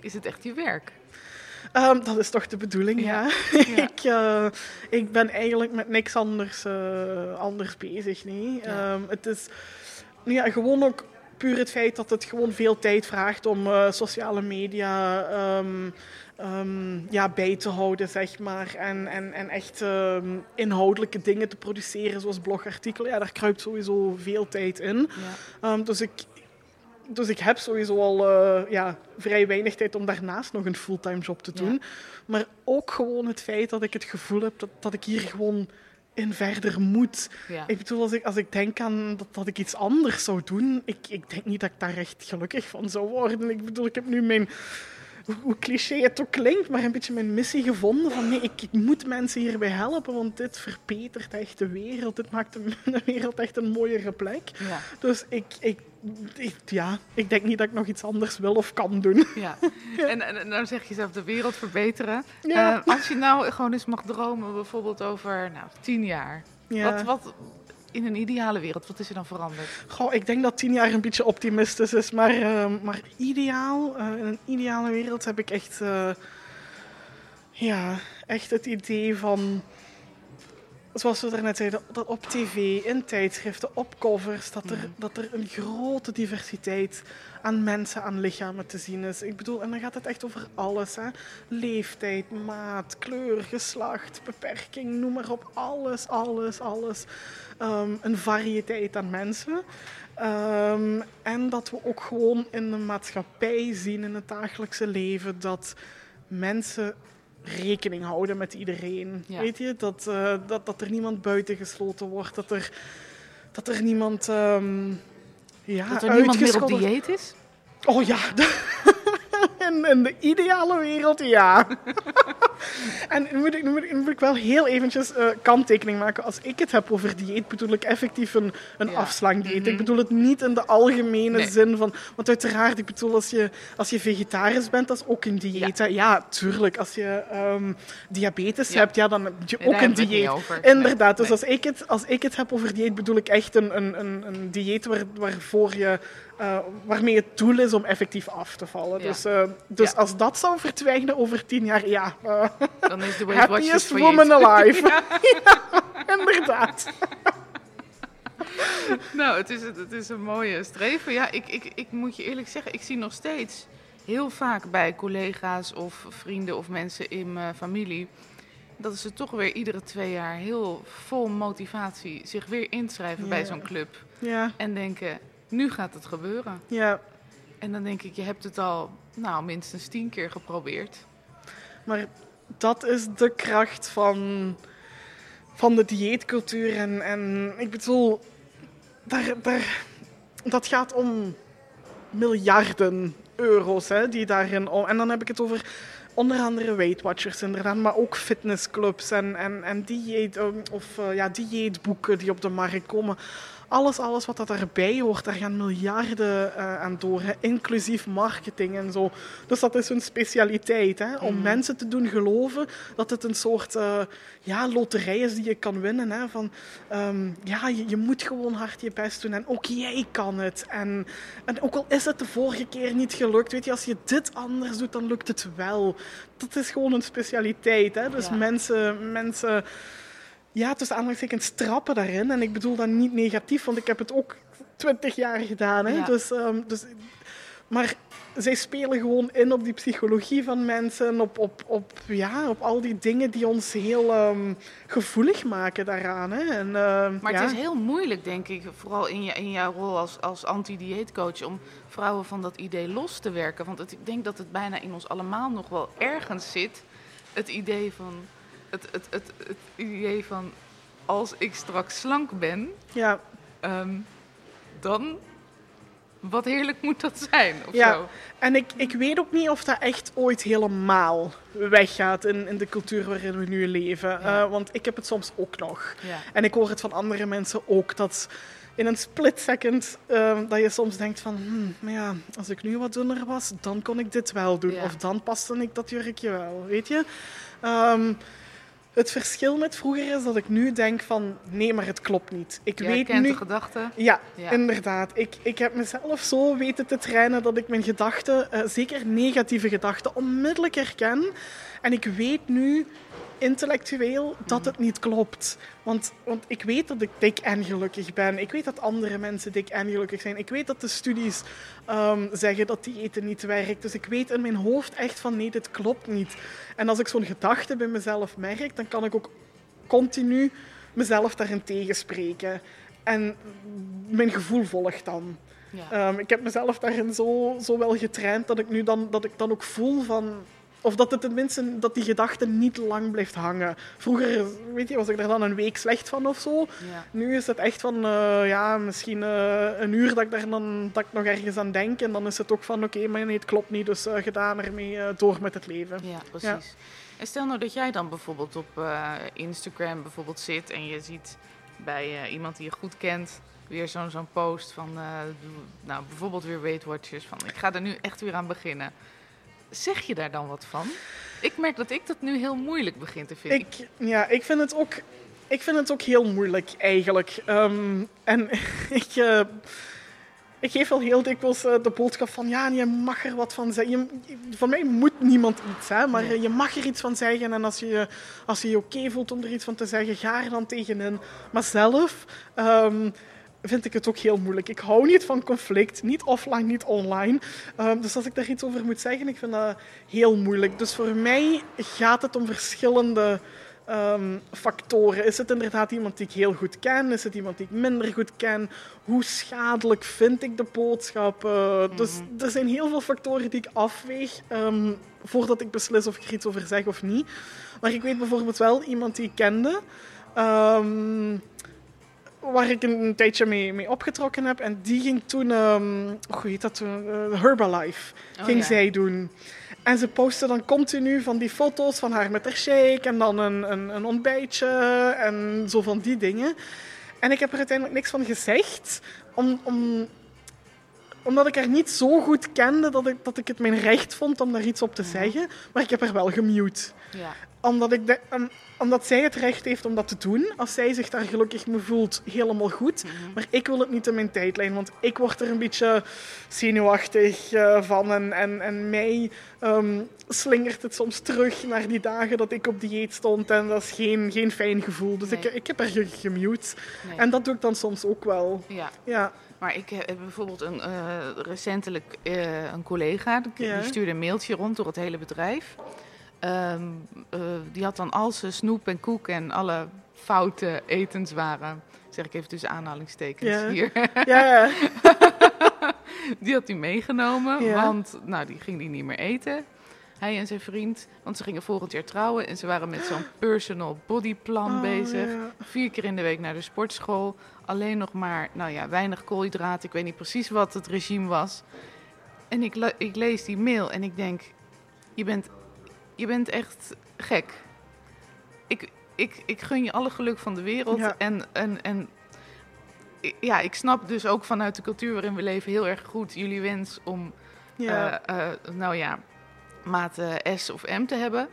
is het echt je werk?
Ehm, dat is toch de bedoeling, ja.
Ja. (laughs)
ik, ik ben eigenlijk met niks anders, anders bezig. Nee.
Ja.
Ehm, het is ja, gewoon ook puur het feit dat het gewoon veel tijd vraagt om sociale media ehm, ja, bij te houden, zeg maar. En, en, en echt ehm, inhoudelijke dingen te produceren, zoals blogartikelen. Ja, daar kruipt sowieso veel tijd in.
Ja.
Ehm, dus ik, dus ik heb sowieso al eh, ja, vrij weinig tijd om daarnaast nog een fulltime job te doen. Maar ook gewoon het feit dat ik het gevoel heb dat, dat ik hier gewoon in verder moet.
Ja.
Ik bedoel, als ik, als ik denk aan dat, dat ik iets anders zou doen, ik, ik denk niet dat ik daar echt gelukkig van zou worden. Ik bedoel, ik heb nu mijn, hoe, cliché het ook klinkt, maar een beetje mijn missie gevonden van nee, ik, ik moet mensen hierbij helpen, want dit verbetert echt de wereld. Dit maakt de, (laughs) de wereld echt een mooiere plek.
Ja.
Dus ik, ik, ik, ja, ik denk niet dat ik nog iets anders wil of kan doen.
Ja. (laughs) En, en, en nou zeg je zelf de wereld verbeteren.
Ja.
Eh, als je nou gewoon eens mag dromen, bijvoorbeeld over nou, tien jaar.
Ja.
Wat, wat in een ideale wereld, wat is er dan veranderd?
Goh, ik denk dat tien jaar een beetje optimistisch is, maar, eh, maar ideaal, eh, in een ideale wereld heb ik echt, eh, ja, echt het idee van, zoals we daarnet zeiden, dat op tv, in tijdschriften, op covers, dat er, dat er een grote diversiteit aan mensen, aan lichamen te zien is. Ik bedoel, en dan gaat het echt over alles, hè. Leeftijd, maat, kleur, geslacht, beperking, noem maar op, alles, alles, alles. Ehm, een variëteit aan mensen. Ehm, en dat we ook gewoon in de maatschappij zien, in het dagelijkse leven, dat mensen rekening houden met iedereen.
Ja.
Weet je, dat, eh, dat, dat er niemand buitengesloten wordt, dat er, dat er niemand. ehm, ja,
dat er niemand meer op dieet is?
Oh ja, (laughs) in, in de ideale wereld, ja. (laughs) (laughs) en nu moet, ik, nu, moet ik, nu moet ik wel heel eventjes eh, kanttekening maken. Als ik het heb over dieet, bedoel ik effectief een, een
Ja.
afslankdieet.
Mhm.
Ik bedoel het niet in de algemene
Nee.
zin van... Want uiteraard, ik bedoel, als je, als je vegetarisch bent, dat is ook een dieet. Ja, ja tuurlijk. Als je ehm, diabetes
Ja.
hebt, ja, dan heb je
Nee,
ook een dieet. Inderdaad.
Nee,
Dus als ik, het, als ik het heb over dieet, bedoel ik echt een, een, een, een dieet waar, waarvoor je, eh, waarmee het doel is om effectief af te vallen.
Ja.
Dus, eh, dus
Ja.
als dat zou verdwijnen over tien jaar, ja, eh,
Dan is de (laughs)
happiest woman alive. (laughs) Ja, (laughs) inderdaad.
Nou, het is, het is een mooie streven. Ja, ik, ik, ik moet je eerlijk zeggen, ik zie nog steeds heel vaak bij collega's of vrienden of mensen in mijn familie... dat ze toch weer iedere twee jaar heel vol motivatie zich weer inschrijven bij zo'n club.
Ja,
En denken, nu gaat het gebeuren.
ja.
En dan denk ik, je hebt het al nou, minstens tien keer geprobeerd.
Maar dat is de kracht van, van de dieetcultuur. En, en ik bedoel, daar, daar, dat gaat om miljarden euro's hè, die daarin om. En dan heb ik het over onder andere Weight Watchers inderdaad, maar ook fitnessclubs en, en, en dieet, um, of, eh, ja, dieetboeken die op de markt komen. Alles, alles wat dat daarbij hoort, daar gaan miljarden eh, aan door, hè, inclusief marketing en zo. Dus dat is hun specialiteit, hè, om mensen te doen geloven dat het een soort eh, ja, loterij is die je kan winnen. Hè, van, ehm, ja, je, je moet gewoon hard je best doen en ook jij kan het. En, en ook al is het de vorige keer niet gelukt, weet je, als je dit anders doet, dan lukt het wel. Dat is gewoon een specialiteit. Hè? Dus
Ja.
mensen, mensen, ja, tussen aanhalingstekens trappen daarin. En ik bedoel dat niet negatief, want ik heb het ook twintig jaar gedaan. Hè?
Ja.
Dus, ehm, dus, maar zij spelen gewoon in op die psychologie van mensen, op, op, op, ja, op al die dingen die ons heel ehm, gevoelig maken daaraan. Hè? En, ehm,
Maar
ja.
het is heel moeilijk, denk ik, vooral in, je, in jouw rol als, als anti-dieetcoach, om vrouwen van dat idee los te werken. Want het, ik denk dat het bijna in ons allemaal nog wel ergens zit. Het idee van, het, het, het, het idee van als ik straks slank ben,
ja,
ehm, dan wat heerlijk moet dat zijn. Of
Ja.
zo.
En ik, ik weet ook niet of dat echt ooit helemaal weggaat in, in de cultuur waarin we nu leven.
Ja.
Eh, want ik heb het soms ook nog.
Ja.
En ik hoor het van andere mensen ook. Dat in een split second ehm, dat je soms denkt van... Hmm, maar ja, als ik nu wat dunner was, dan kon ik dit wel doen.
Ja.
Of dan paste ik dat jurkje wel, weet je? Ehm, het verschil met vroeger is dat ik nu denk van... Nee, maar het klopt niet. Ik
Jij
weet
kent
nu...
de gedachte.
Ja,
Ja.
inderdaad. Ik, ik heb mezelf zo weten te trainen dat ik mijn gedachten, eh, zeker negatieve gedachten, onmiddellijk herken. En ik weet nu intellectueel dat het niet klopt. Want, want ik weet dat ik dik en gelukkig ben. Ik weet dat andere mensen dik en gelukkig zijn. Ik weet dat de studies ehm, zeggen dat diëten niet werkt. Dus ik weet in mijn hoofd echt van nee, dit klopt niet. En als ik zo'n gedachte bij mezelf merk, dan kan ik ook continu mezelf daarin tegenspreken. En mijn gevoel volgt dan.
Ja.
Ehm, ik heb mezelf daarin zo, zo wel getraind dat ik nu dan, dat ik dan ook voel van... Of dat het tenminste, dat die gedachte niet lang blijft hangen. Vroeger, weet je, was ik er dan een week slecht van of zo.
Ja.
Nu is het echt van, eh, ja, misschien eh, een uur dat ik daar dan dat ik nog ergens aan denk. En dan is het ook van, oké, maar nee, het klopt niet, dus eh, gedaan ermee, door met het leven.
Ja, precies. En stel nou dat jij dan bijvoorbeeld op Instagram bijvoorbeeld zit en je ziet bij iemand die je goed kent weer zo'n zo'n post van, nou bijvoorbeeld weer Weight Watchers van ik ga er nu echt weer aan beginnen. Zeg je daar dan wat van? Ik merk dat ik dat nu heel moeilijk begin te vinden.
Ik, ja, ik vind het ook, ik vind het ook heel moeilijk eigenlijk. Ehm, en (laughs) ik, eh, ik geef wel heel dikwijls eh, de boodschap van ja, je mag er wat van zeggen. Je- van mij moet niemand iets, hè, maar
Nee.
eh, je mag er iets van zeggen. En als je je als je, je oké voelt om er iets van te zeggen, ga er dan tegenin. Maar zelf ehm, vind ik het ook heel moeilijk. Ik hou niet van conflict, niet offline, niet online. Ehm, dus als ik daar iets over moet zeggen, ik vind dat heel moeilijk. Dus voor mij gaat het om verschillende ehm, factoren. Is het inderdaad iemand die ik heel goed ken? Is het iemand die ik minder goed ken? Hoe schadelijk vind ik de boodschap? Dus er zijn heel veel factoren die ik afweeg ehm, voordat ik beslis of ik er iets over zeg of niet. Maar ik weet bijvoorbeeld wel iemand die ik kende. Waar ik een, een tijdje mee, mee opgetrokken heb. En die ging toen, ehm, hoe heet dat toen? Eh, Herbalife
Oh,
ging
ja.
zij doen. En ze postte dan continu van die foto's van haar met haar shake en dan een, een, een ontbijtje en zo van die dingen. En ik heb er uiteindelijk niks van gezegd, om, om, omdat ik haar niet zo goed kende dat ik, dat ik het mijn recht vond om daar iets op te zeggen. Maar ik heb haar wel gemute
Ja.
omdat, ik de- omdat zij het recht heeft om dat te doen. Als zij zich daar gelukkig mee voelt, helemaal goed. Maar ik wil het niet in mijn tijdlijn, want ik word er een beetje zenuwachtig eh, van. En, en, en mij ehm, slingert het soms terug naar die dagen dat ik op dieet stond. En dat is geen, geen fijn gevoel. Dus
Nee.
ik, ik heb ge- gemute.
Nee.
En dat doe ik dan soms ook wel.
ja.
Ja,
Maar ik heb bijvoorbeeld een, eh, recentelijk eh, een collega, die,
Ja.
die stuurde een mailtje rond door het hele bedrijf. Ehm, eh, die had dan al zijn snoep en koek en alle foute etenswaren, zeg ik even tussen aanhalingstekens
Ja.
hier,
ja, ja. (laughs)
die had hij meegenomen,
Ja.
want nou, die ging die niet meer eten. Hij en zijn vriend, want ze gingen volgend jaar trouwen en ze waren met zo'n (gasps) personal bodyplan
Oh,
bezig.
ja.
Vier keer in de week naar de sportschool. Alleen nog maar, nou ja, weinig koolhydraten. Ik weet niet precies wat het regime was. En ik, le- ik lees die mail en ik denk, je bent, je bent echt gek. Ik, ik, ik gun je alle geluk van de wereld.
Ja.
En, en, en ja, ik snap dus ook vanuit de cultuur waarin we leven heel erg goed jullie wens om,
ja.
eh, eh, nou ja, maat S of M te hebben.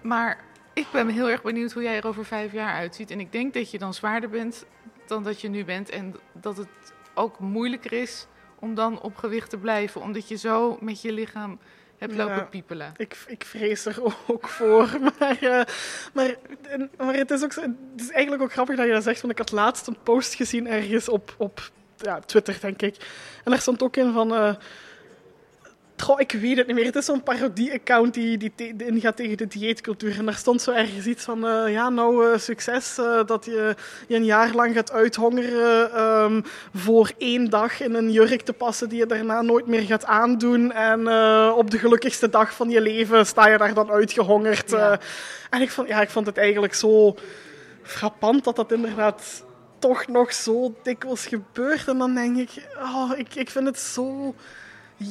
Maar ik ben heel erg benieuwd hoe jij er over vijf jaar uitziet. En ik denk dat je dan zwaarder bent dan dat je nu bent. En dat het ook moeilijker is om dan op gewicht te blijven. Omdat je zo met je lichaam hebt
Ja.
lopen piepelen.
Ik, ik vrees er ook voor. (laughs) Maar, eh, maar, en- maar het, is ook het is eigenlijk ook grappig dat je dat zegt. Want ik had laatst een post gezien ergens op, op ja, Twitter, denk ik. En daar stond ook in van... eh, Goh, ik weet het niet meer. Het is zo'n parodie-account die, die die ingaat tegen de dieetcultuur. En daar stond zo ergens iets van... eh, ja, nou, eh, succes eh, dat je je een jaar lang gaat uithongeren... ehm, voor één dag in een jurk te passen die je daarna nooit meer gaat aandoen. En op de gelukkigste dag van je leven sta je daar dan uitgehongerd.
Ja.
eh. en ik vond, ja, ik vond het eigenlijk zo frappant dat dat inderdaad toch nog zo dikwijls gebeurt. En dan denk ik, oh, ik, ik vind het zo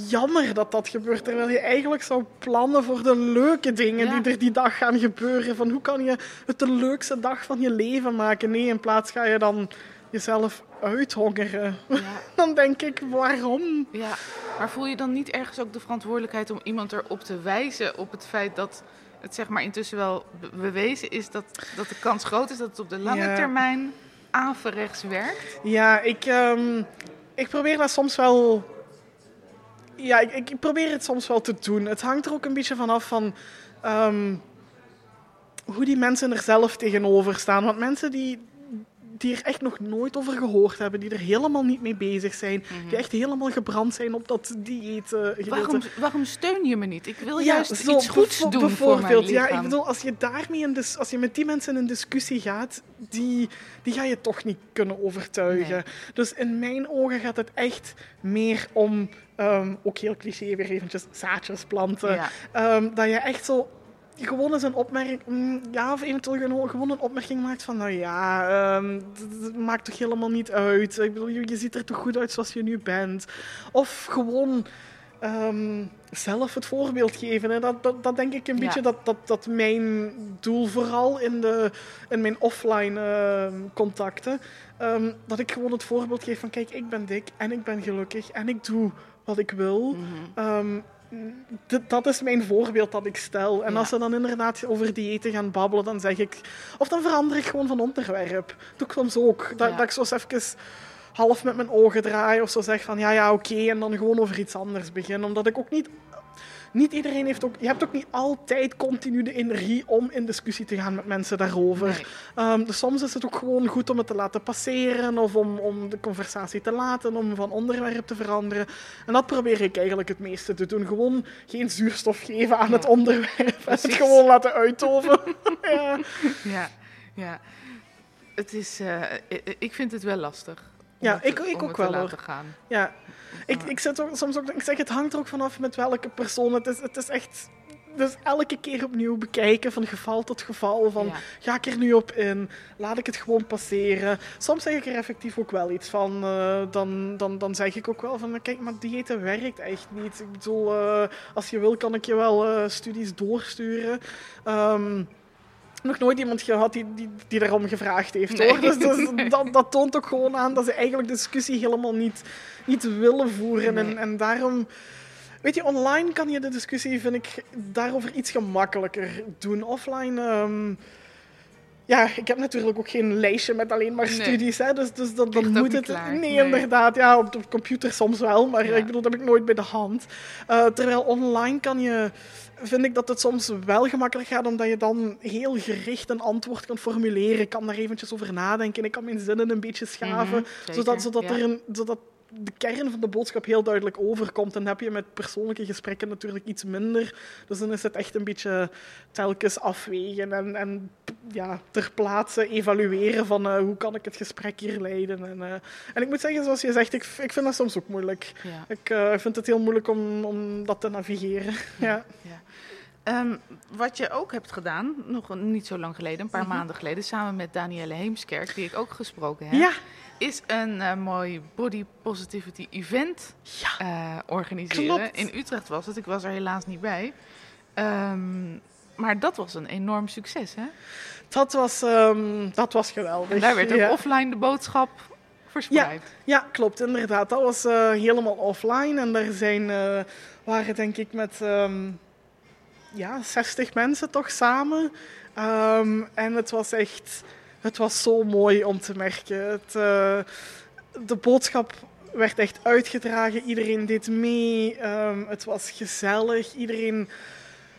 jammer dat dat gebeurt. Terwijl je eigenlijk zou plannen voor de leuke dingen
Ja.
die er die dag gaan gebeuren. Van hoe kan je het de leukste dag van je leven maken? Nee, in plaats ga je dan jezelf uithongeren.
Ja. (laughs)
Dan denk ik, waarom?
Ja, maar voel je dan niet ergens ook de verantwoordelijkheid om iemand erop te wijzen op het feit dat het zeg maar intussen wel be- bewezen is dat, dat de kans groot is dat het op de lange
Ja.
termijn averechts werkt?
Ja, ik, ehm, ik probeer dat soms wel. Ja, ik, ik probeer het soms wel te doen. Het hangt er ook een beetje vanaf van ehm, hoe die mensen er zelf tegenover staan. Want mensen die, die er echt nog nooit over gehoord hebben, die er helemaal niet mee bezig zijn, die echt helemaal gebrand zijn op dat dieet.
Waarom, waarom steun je me niet? Ik wil
Ja,
juist
zo,
iets goeds doen voor mijn
bijvoorbeeld. Ja, ik bedoel, als je daarmee in als je met die mensen in een discussie gaat, die, die ga je toch niet kunnen overtuigen.
Nee.
Dus in mijn ogen gaat het echt meer om, ehm, ook heel cliché weer eventjes, zaadjes planten.
Ja.
Ehm, dat je echt zo gewoon eens een opmerking, mm, ja, of eventueel gewoon- een opmerking maakt van, nou ja, ehm, het- het maakt toch helemaal niet uit. Ik bedoel, je, je ziet er toch goed uit zoals je nu bent. Of gewoon ehm, zelf het voorbeeld geven. Hè. Dat, dat, dat denk ik een
Ja.
beetje dat, dat, dat mijn doel, vooral in, de, in mijn offline ehm, contacten, ehm, dat ik gewoon het voorbeeld geef van, kijk, ik ben dik en ik ben gelukkig en ik doe wat ik wil.
Mhm.
Ehm, dat is mijn voorbeeld dat ik stel. En
Ja.
als ze dan inderdaad over diëten gaan babbelen, dan zeg ik... Of dan verander ik gewoon van onderwerp. doe ik soms ook. Dat,
Ja.
dat ik zo eens even half met mijn ogen draai of zo zeg van ja, ja, oké. en dan gewoon over iets anders begin. Omdat ik ook niet... Niet iedereen heeft ook... Je hebt ook niet altijd continu de energie om in discussie te gaan met mensen daarover.
Nee.
Ehm, dus soms is het ook gewoon goed om het te laten passeren of om, om de conversatie te laten, om van onderwerp te veranderen. En dat probeer ik eigenlijk het meeste te doen. Gewoon geen zuurstof geven aan
Ja.
het onderwerp en het gewoon laten uitdoven. (laughs) (laughs) ja.
Ja, ja. Het is, eh, ik vind het wel lastig. om
Ja,
het-
ik- ik
om
ook
het
wel,
te laten gaan.
ja. Ik, ik zit ook, soms ook, ik zeg, het hangt er ook vanaf met welke persoon. Het is, het is echt... Dus elke keer opnieuw bekijken, van geval tot geval. Van,
Ja.
ga ik er nu op in? Laat ik het gewoon passeren? Soms zeg ik er effectief ook wel iets van. eh, dan, dan, dan zeg ik ook wel van, kijk, maar diëten werkt echt niet. Ik bedoel, eh, als je wil kan ik je wel eh, studies doorsturen. Ehm, nog nooit iemand gehad die, die, die daarom gevraagd heeft,
Nee.
hoor. Dus, dus (laughs) dat, dat toont ook gewoon aan dat ze eigenlijk de discussie helemaal niet, niet willen voeren. En,
Nee.
en daarom... Weet je, online kan je de discussie, vind ik, daarover iets gemakkelijker doen. Offline... ehm, ja, ik heb natuurlijk ook geen lijstje met alleen maar
Nee.
studies. Hè, dus, dus dan
ook
moet het.
klaar.
Nee,
Nee.
inderdaad. Ja, op de computer soms wel. Maar
Ja.
ik bedoel, dat heb ik nooit bij de hand. Eh, terwijl online kan je. Vind ik dat het soms wel gemakkelijk gaat, omdat je dan heel gericht een antwoord kan formuleren. Ik kan daar eventjes over nadenken. Ik kan mijn zinnen een beetje schaven.
Mhm, zeker,
zodat zodat,
ja.
er een, zodat de kern van de boodschap heel duidelijk overkomt. En dan heb je met persoonlijke gesprekken natuurlijk iets minder. Dus dan is het echt een beetje telkens afwegen en, en ja, ter plaatse evalueren van eh, hoe kan ik het gesprek hier leiden. En, eh, en ik moet zeggen, zoals je zegt, ik, ik vind dat soms ook moeilijk.
Ja.
Ik eh, vind het heel moeilijk om, om dat te navigeren. (laughs) Ja.
Ja. Ehm, wat je ook hebt gedaan, nog niet zo lang geleden, een paar
Mhm.
maanden geleden, samen met Danielle Heemskerk, die ik ook gesproken heb,
Ja,
is een eh, mooi body positivity event
ja.
eh, organiseren.
Klopt.
In Utrecht was het, ik was er helaas niet bij. Ehm, maar dat was een enorm succes, hè?
Dat, was, ehm, dat was geweldig.
En daar werd ook
ja.
offline de boodschap verspreid.
Ja, klopt, inderdaad. Dat was eh, helemaal offline. En daar zijn, waren denk ik met ja, 60 mensen toch samen. Ehm, en het was echt... Het was zo mooi om te merken. Het, eh, de boodschap werd echt uitgedragen. Iedereen deed mee. Ehm, het was gezellig. Iedereen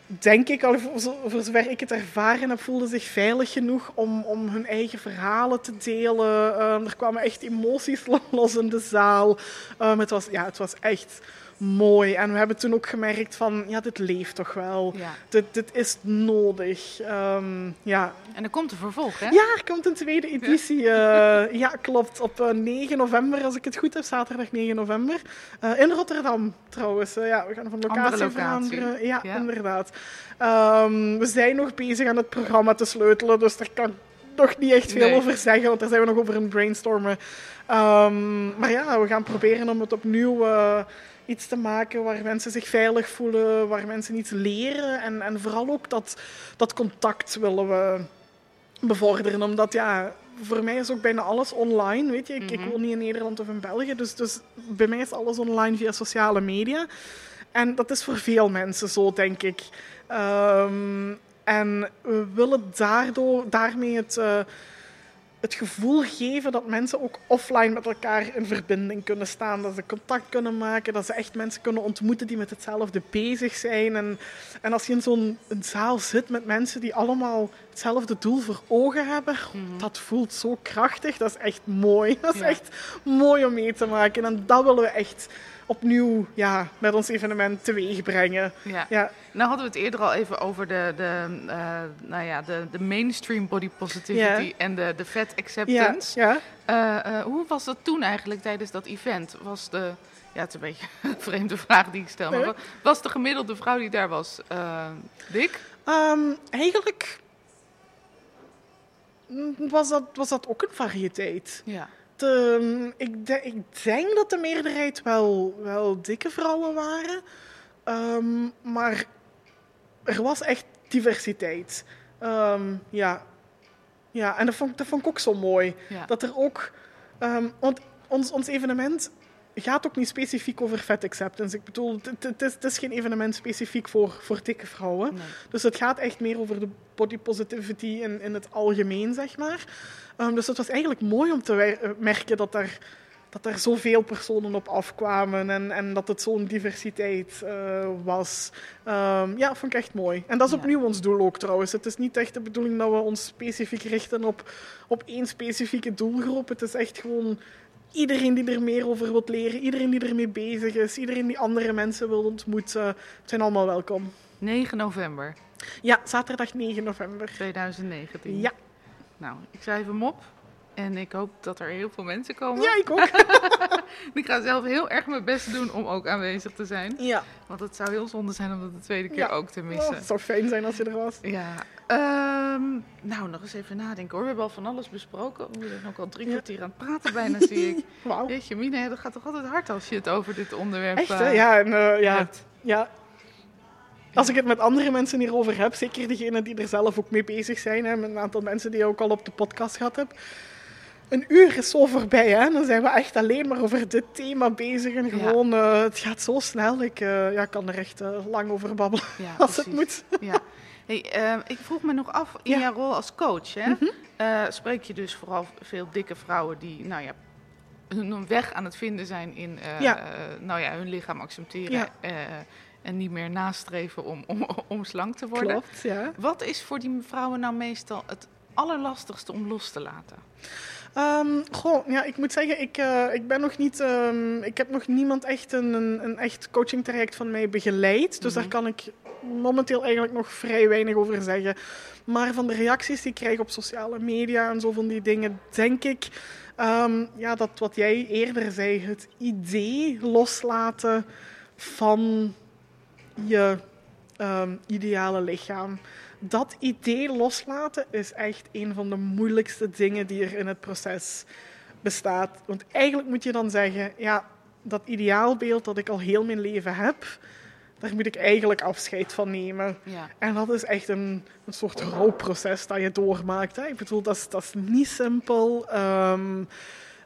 denk ik, al voor, zo- voor zover ik het ervaren heb, voelde zich veilig genoeg om, om hun eigen verhalen te delen. Ehm, er kwamen echt emoties (laughs) los in de zaal. Het, was, ja, het was echt mooi. En we hebben toen ook gemerkt van, ja, dit leeft toch wel.
Ja.
Dit, dit is nodig. Ehm, ja.
En er komt een vervolg, hè?
ja, er komt een tweede editie. eh, (laughs) ja, klopt. Op eh, 9 november, als ik het goed heb, zaterdag 9 november. Eh, in Rotterdam, trouwens. Eh, ja, we gaan van locatie,
locatie.
veranderen. Ja,
Ja.
inderdaad. Ehm, we zijn nog bezig aan het programma te sleutelen, dus er kan nog niet echt veel
Nee.
over zeggen, want daar zijn we nog over het brainstormen. Ehm, maar ja, we gaan proberen om het opnieuw eh, iets te maken waar mensen zich veilig voelen, waar mensen iets leren. En, en vooral ook dat, dat contact willen we bevorderen. Omdat ja, voor mij is ook bijna alles online. Weet je, ik, ik
Mhm.
woon niet in Nederland of in België, dus, dus bij mij is alles online via sociale media. En dat is voor veel mensen zo, denk ik. Ehm, en we willen daardoor, daarmee het, eh, het gevoel geven dat mensen ook offline met elkaar in verbinding kunnen staan. Dat ze contact kunnen maken, dat ze echt mensen kunnen ontmoeten die met hetzelfde bezig zijn. En, en als je in zo'n een zaal zit met mensen die allemaal hetzelfde doel voor ogen hebben, dat voelt zo krachtig. Dat is echt mooi. (laughs) Dat is
Ja.
echt mooi om mee te maken. En dat willen we echt opnieuw ja, met ons evenement teweeg brengen.
Ja.
Ja,
Nou hadden we het eerder al even over de, de, eh, nou ja, de, de mainstream body positivity en de, de fat acceptance.
ja.
Eh, eh, hoe was dat toen eigenlijk tijdens dat event? Was de, ja, het is een beetje (laughs) een vreemde vraag die ik stel, maar
Nee.
was de gemiddelde vrouw die daar was dik?
Ehm, eigenlijk mm, was dat, was dat ook een variëteit.
Ja.
De, ik, de- ik denk dat de meerderheid wel, wel dikke vrouwen waren. Ehm, maar er was echt diversiteit. Ehm, ja. ja, en dat vond, dat vond ik ook zo mooi.
ja.
Dat er ook... ehm, want ons, ons evenement gaat ook niet specifiek over fat acceptance. Ik bedoel, het, is, het is geen evenement specifiek voor, voor dikke vrouwen.
Nee.
Dus het gaat echt meer over de body positivity in, in het algemeen, zeg maar. Ehm, dus het was eigenlijk mooi om te eh, merken dat er, dat er zoveel personen op afkwamen en, en dat het zo'n diversiteit eh, was. Ehm, ja, vond ik echt mooi. En dat is opnieuw ons doel ook trouwens. Het is niet echt de bedoeling dat we ons specifiek richten op, op één specifieke doelgroep. Het is echt gewoon iedereen die er meer over wil leren, iedereen die ermee bezig is, iedereen die andere mensen wil ontmoeten, zijn allemaal welkom.
9 november
Ja, zaterdag 9 november.
2019.
Ja,
Nou, ik schrijf hem op. En ik hoop dat er heel veel mensen komen.
ja ik ook. (laughs)
Ik ga zelf heel erg mijn best doen om ook aanwezig te zijn.
Ja,
Want het zou heel zonde zijn om dat de tweede keer
Ja.
ook te
oh,
missen.
het zou fijn zijn als je er was.
Ja, ehm, nou nog eens even nadenken hoor. We hebben al van alles besproken. We zijn ook al drie
Ja.
kwartier aan het praten bijna, zie ik. (laughs)
Wauw.
Jeetje mine, dat gaat toch altijd hard als je het over dit onderwerp
Echt,
eh,
Ja, en, eh, ja,
hebt.
ja. Als ik het met andere mensen hierover heb, zeker degenen die er zelf ook mee bezig zijn, hè, met een aantal mensen die je ook al op de podcast gehad hebt. Een uur is zo voorbij, hè? Dan zijn we echt alleen maar over dit thema bezig. En
Ja.
gewoon, eh, het gaat zo snel. Ik eh, ja, kan er echt eh, lang over babbelen
Ja, (laughs)
als het moet.
Ja. Hey, ehm, ik vroeg me nog af, in jouw rol als coach, hè,
Mhm.
spreek je dus vooral veel dikke vrouwen die nou ja, hun weg aan het vinden zijn in nou ja, hun lichaam accepteren
Ja.
En niet meer nastreven om, om, om slank te worden.
Klopt, ja.
Wat is voor die vrouwen nou meestal het allerlastigste om los te laten?
Ehm, goh, ja, ik moet zeggen, ik, eh, ik ben nog niet, ehm, ik heb nog niemand echt een, een, een echt coaching traject van mij begeleid. Dus
Mhm.
daar kan ik momenteel eigenlijk nog vrij weinig over zeggen. Maar van de reacties die ik krijg op sociale media en zo van die dingen, denk ik ehm, ja, dat wat jij eerder zei, het idee loslaten van je ehm, ideale lichaam. Dat idee loslaten is echt een van de moeilijkste dingen die er in het proces bestaat. Want eigenlijk moet je dan zeggen, ja, dat ideaalbeeld dat ik al heel mijn leven heb, daar moet ik eigenlijk afscheid van nemen.
Ja.
En dat is echt een, een soort rouwproces dat je doormaakt. Hè. Ik bedoel, dat is, dat is niet simpel. Ehm,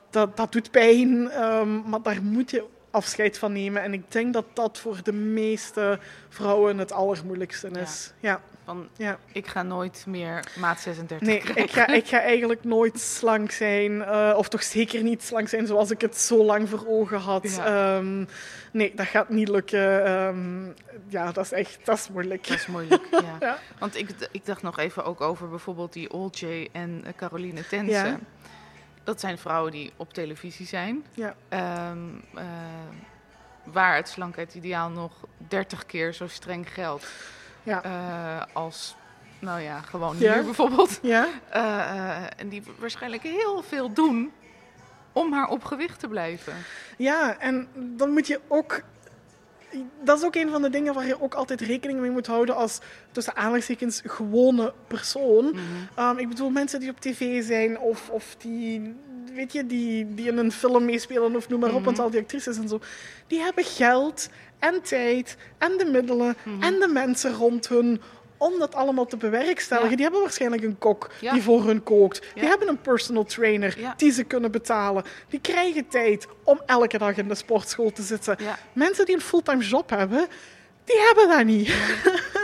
dat, dat doet pijn, ehm, maar daar moet je afscheid van nemen. En ik denk dat dat voor de meeste vrouwen het allermoeilijkste is. Ja,
Van,
ja.
ik ga nooit meer maat 36
Nee,
krijgen.
ik ga, ik ga eigenlijk nooit slank zijn. eh, of toch zeker niet slank zijn zoals ik het zo lang voor ogen had.
Ja.
Ehm, nee, dat gaat niet lukken. Ehm, ja, dat is echt dat is moeilijk.
Dat is moeilijk, ja. (laughs)
Ja.
Want ik, ik dacht nog even ook over bijvoorbeeld die Old J en eh, Caroline Tense. Dat zijn vrouwen die op televisie zijn.
Ja.
Ehm, eh, waar het slankheidsideaal nog 30 keer zo streng geldt
Ja.
eh, als, nou ja, gewoon
Ja.
hier bijvoorbeeld.
Ja?
Eh, en die waarschijnlijk heel veel doen om maar op gewicht te blijven.
Ja, en dan moet je ook dat is ook een van de dingen waar je ook altijd rekening mee moet houden als tussen aanhalingstekens gewone persoon.
Mhm.
Um, ik bedoel mensen die op tv zijn of, of die, weet je, die, die in een film meespelen of noem maar op,
Mhm.
want al die actrices en zo, die hebben geld en tijd en de middelen
Mhm.
en de mensen rond hun om dat allemaal te bewerkstelligen.
Ja.
Die hebben waarschijnlijk een kok
Ja.
die voor hun kookt. Die hebben een personal trainer die ze kunnen betalen. Die krijgen tijd om elke dag in de sportschool te zitten. Mensen die een fulltime job hebben, die hebben dat niet. (laughs)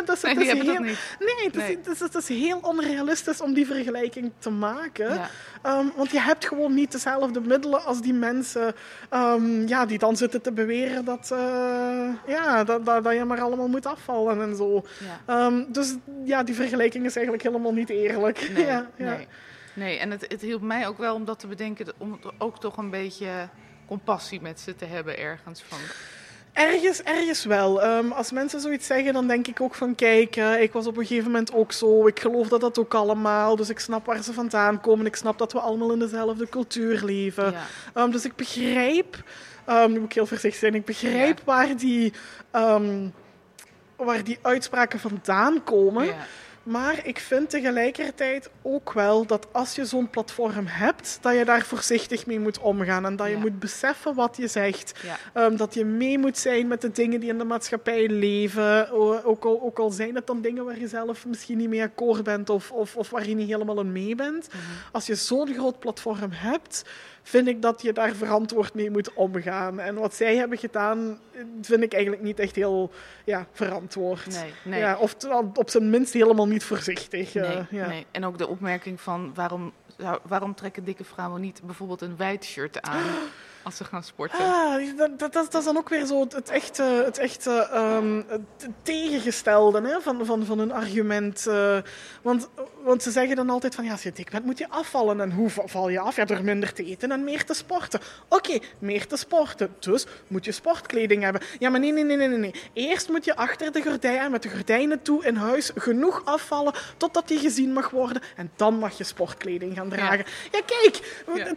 (laughs)
Nee, die
is
hebben dat
heel-
niet.
Nee, is,
Nee.
Is, is heel onrealistisch om die vergelijking te maken.
Ja.
Ehm, want je hebt gewoon niet dezelfde middelen als die mensen ehm, ja, die dan zitten te beweren dat, eh, ja, dat, dat, dat je maar allemaal moet afvallen en zo.
Ja.
Ehm, dus ja, die vergelijking is eigenlijk helemaal niet eerlijk. (laughs)
Nee,
ja, ja.
nee. nee, en het, het hielp mij ook wel om dat te bedenken, om ook toch een beetje compassie met ze te hebben ergens van.
Ergens, ergens wel. Ehm, als mensen zoiets zeggen, dan denk ik ook van kijk, eh, ik was op een gegeven moment ook zo. Ik geloof dat dat ook allemaal. Dus ik snap waar ze vandaan komen. Ik snap dat we allemaal in dezelfde cultuur leven.
Ja.
Ehm, dus ik begrijp, ehm, nu moet ik heel voorzichtig zijn, ik begrijp
Ja.
waar, die, waar die uitspraken vandaan komen.
Ja.
Maar ik vind tegelijkertijd ook wel dat als je zo'n platform hebt, dat je daar voorzichtig mee moet omgaan. En dat je
Ja.
moet beseffen wat je zegt.
Ja.
Ehm, dat je mee moet zijn met de dingen die in de maatschappij leven. Ook al, ook al zijn het dan dingen waar je zelf misschien niet mee akkoord bent of, of, of waar je niet helemaal mee bent.
Mhm.
Als je zo'n groot platform hebt, vind ik dat je daar verantwoord mee moet omgaan. En wat zij hebben gedaan, vind ik eigenlijk niet echt heel ja, verantwoord.
Nee, nee.
Ja, of op zijn minst helemaal niet voorzichtig. eh,
Nee,
ja.
nee. En ook de opmerking van waarom, waarom trekken dikke vrouwen niet bijvoorbeeld een wijd shirt aan (gasps) als ze gaan sporten?
Ah, dat, dat, dat is dan ook weer zo het, echte, het echte ehm, het tegengestelde hè, van, van, van een argument. eh. want, want ze zeggen dan altijd van, ja, als je dik bent, moet je afvallen. En hoe va- val je af? Ja, door minder te eten en meer te sporten. Oké, meer te sporten. Dus moet je sportkleding hebben. Ja, maar nee, nee, nee, nee, nee. Eerst moet je achter de gordijnen, met de gordijnen toe in huis, genoeg afvallen totdat die gezien mag worden. En dan mag je sportkleding gaan dragen. Ja, kijk...
Ja.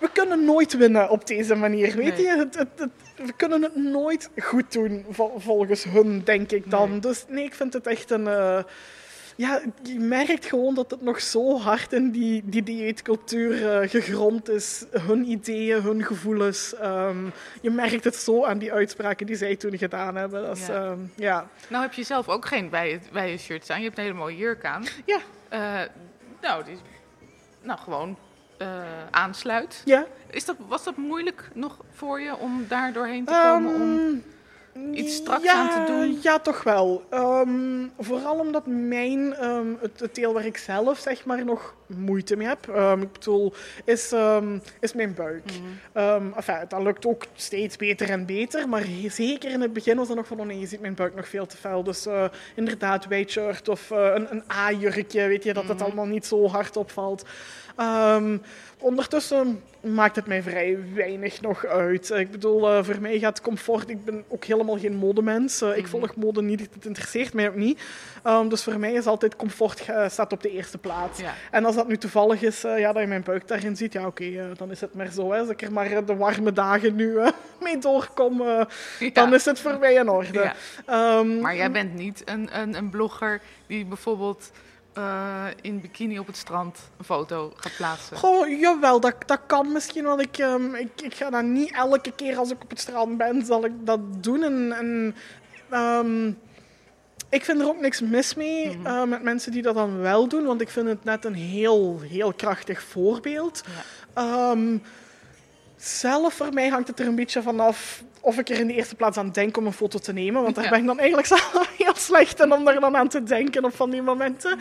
We kunnen nooit winnen op deze manier, weet
Nee.
je? Het, het, het- we kunnen het nooit goed doen, vol- volgens hun, denk ik dan.
Nee.
Dus nee, ik vind het echt een... eh, ja, je merkt gewoon dat het nog zo hard in die, die dieetcultuur eh, gegrond is. Hun ideeën, hun gevoelens. Ehm, je merkt het zo aan die uitspraken die zij toen gedaan hebben. Dat is,
Ja.
ehm, ja.
Nou heb je zelf ook geen bij je shirts aan. Je hebt een hele mooie jurk aan.
Ja.
Eh, nou, die, nou, gewoon eh, aansluit.
Ja.
Is dat, was dat moeilijk nog voor je om daar doorheen te komen? om... Iets straks
ja,
aan te doen?
Ja, toch wel. Ehm, vooral omdat mijn, ehm, het, het deel waar ik zelf zeg maar nog moeite mee heb, ehm, ik bedoel, is, is mijn buik. Ehm, enfin, dat lukt ook steeds beter en beter, maar zeker in het begin was dat nog van, oh nee, je ziet mijn buik nog veel te fel. Dus eh, inderdaad, white shirt of eh, een, een A-jurkje, weet je, dat het
Mhm.
allemaal niet zo hard opvalt. Ehm, ondertussen maakt het mij vrij weinig nog uit. Ik bedoel, eh, voor mij gaat comfort... Ik ben ook helemaal geen modemens. Eh, Ik
Mhm.
volg mode niet, het interesseert mij ook niet. Ehm, dus voor mij is altijd comfort eh, staat op de eerste plaats.
Ja.
En als dat nu toevallig is eh, ja, dat je mijn buik daarin ziet, ja oké, dan is het maar zo. Hè. Als ik er maar de warme dagen nu (laughs) mee doorkom,
Ja.
dan is het voor mij in orde.
Ja.
Ehm,
Maar jij bent niet een, een, een blogger die bijvoorbeeld eh, in bikini op het strand een foto gaat plaatsen.
Goh, jawel, dat, dat kan misschien wel. Ik, ehm, ik, ik ga dat niet elke keer als ik op het strand ben, zal ik dat doen. En, en ehm, ik vind er ook niks mis mee
Mhm.
eh, met mensen die dat dan wel doen, want ik vind het net een heel, heel krachtig voorbeeld.
Ja.
Ehm, zelf voor mij hangt het er een beetje vanaf of ik er in de eerste plaats aan denk om een foto te nemen. Want daar
Ja.
ben ik dan eigenlijk (laughs) zelf heel slecht in om daar dan aan te denken op van die momenten.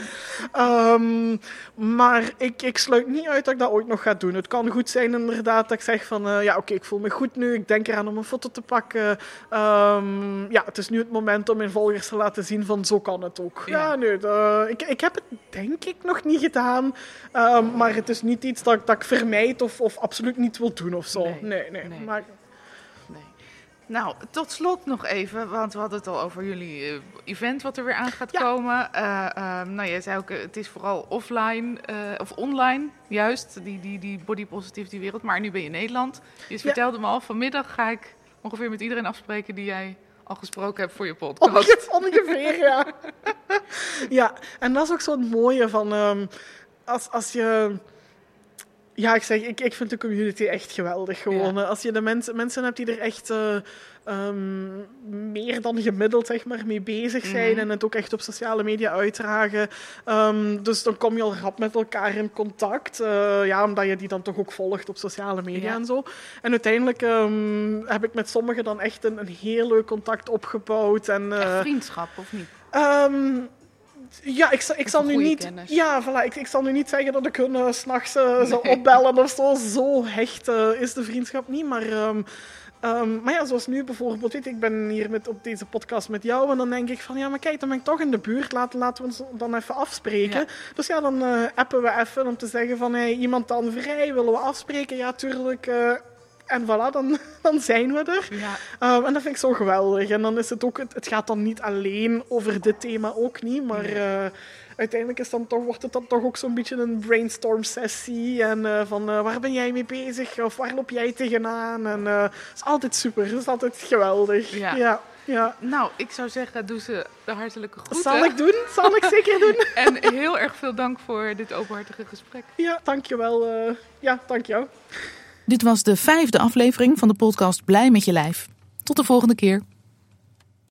Ehm, maar ik, ik sluit niet uit dat ik dat ooit nog ga doen. Het kan goed zijn inderdaad dat ik zeg van eh, ja oké, ik voel me goed nu. Ik denk eraan om een foto te pakken. Ehm, ja, het is nu het moment om mijn volgers te laten zien van zo kan het ook. Ja,
Ja.
nee, de- ik, ik heb het denk ik nog niet gedaan. Ehm, maar het is niet iets dat, dat ik vermijd of, of absoluut niet wil doen of zo.
Nee,
Nee, nee.
nee.
Maar,
Nee. Nou, tot slot nog even, want we hadden het al over jullie eh, event wat er weer aan gaat
Ja.
komen. Ehm, nou, jij zei ook, eh, het is vooral offline of online, juist, die, die, die body positivity wereld. Maar nu ben je in Nederland. Dus
Ja.
vertelde me al, vanmiddag ga ik ongeveer met iedereen afspreken die jij al gesproken heb voor je podcast.
Onge- Ongeveer, ja. (laughs) ja, en dat is ook zo'n mooie van... ehm, als, als je... Ja, ik zeg, ik, ik vind de community echt geweldig gewoon.
Ja.
Als je de mensen, mensen hebt die er echt eh, ehm, meer dan gemiddeld zeg maar, mee bezig zijn
Mhm.
en het ook echt op sociale media uitdragen. Ehm, dus dan kom je al rap met elkaar in contact. eh, ja, omdat je die dan toch ook volgt op sociale media
Ja.
en zo. En uiteindelijk ehm, heb ik met sommigen dan echt een, een heel leuk contact opgebouwd. En, eh,
Echt vriendschap, of niet?
Ja, ik, zal- ik zal nu niet.
kennis.
Ja, voilà, ik, ik zal nu niet zeggen dat ik hun eh, 's s'nachts eh, zou opbellen of zo. Zo hecht eh, is de vriendschap niet. Maar, ehm, ehm, maar ja, zoals nu bijvoorbeeld, weet ik ben hier met, op deze podcast met jou. En dan denk ik van ja, maar kijk, dan ben ik toch in de buurt. Laten, laten we ons dan even afspreken.
Ja.
Dus ja, dan eh, appen we even om te zeggen van hey, iemand dan vrij, willen we afspreken? Ja, tuurlijk. En voilà, dan, (laughs) dan zijn we er.
Ja,
Um, en dat vind ik zo geweldig. En dan is het ook, het, het gaat dan niet alleen over dit thema ook niet, maar eh, uiteindelijk is dan toch, wordt het dan toch ook zo'n beetje een brainstorm sessie. En eh, van eh, waar ben jij mee bezig? Of waar loop jij tegenaan? En het is altijd super, het is altijd geweldig.
Ja.
ja. ja.
nou, ik zou zeggen, doe ze de hartelijke groeten.
Zal ik doen? Zal ik zeker doen? (laughs)
En heel erg veel dank voor dit openhartige gesprek.
Ja, dankjewel. eh ja, dank jou.
Dit was de vijfde aflevering van de podcast Blij met je lijf. Tot de volgende keer.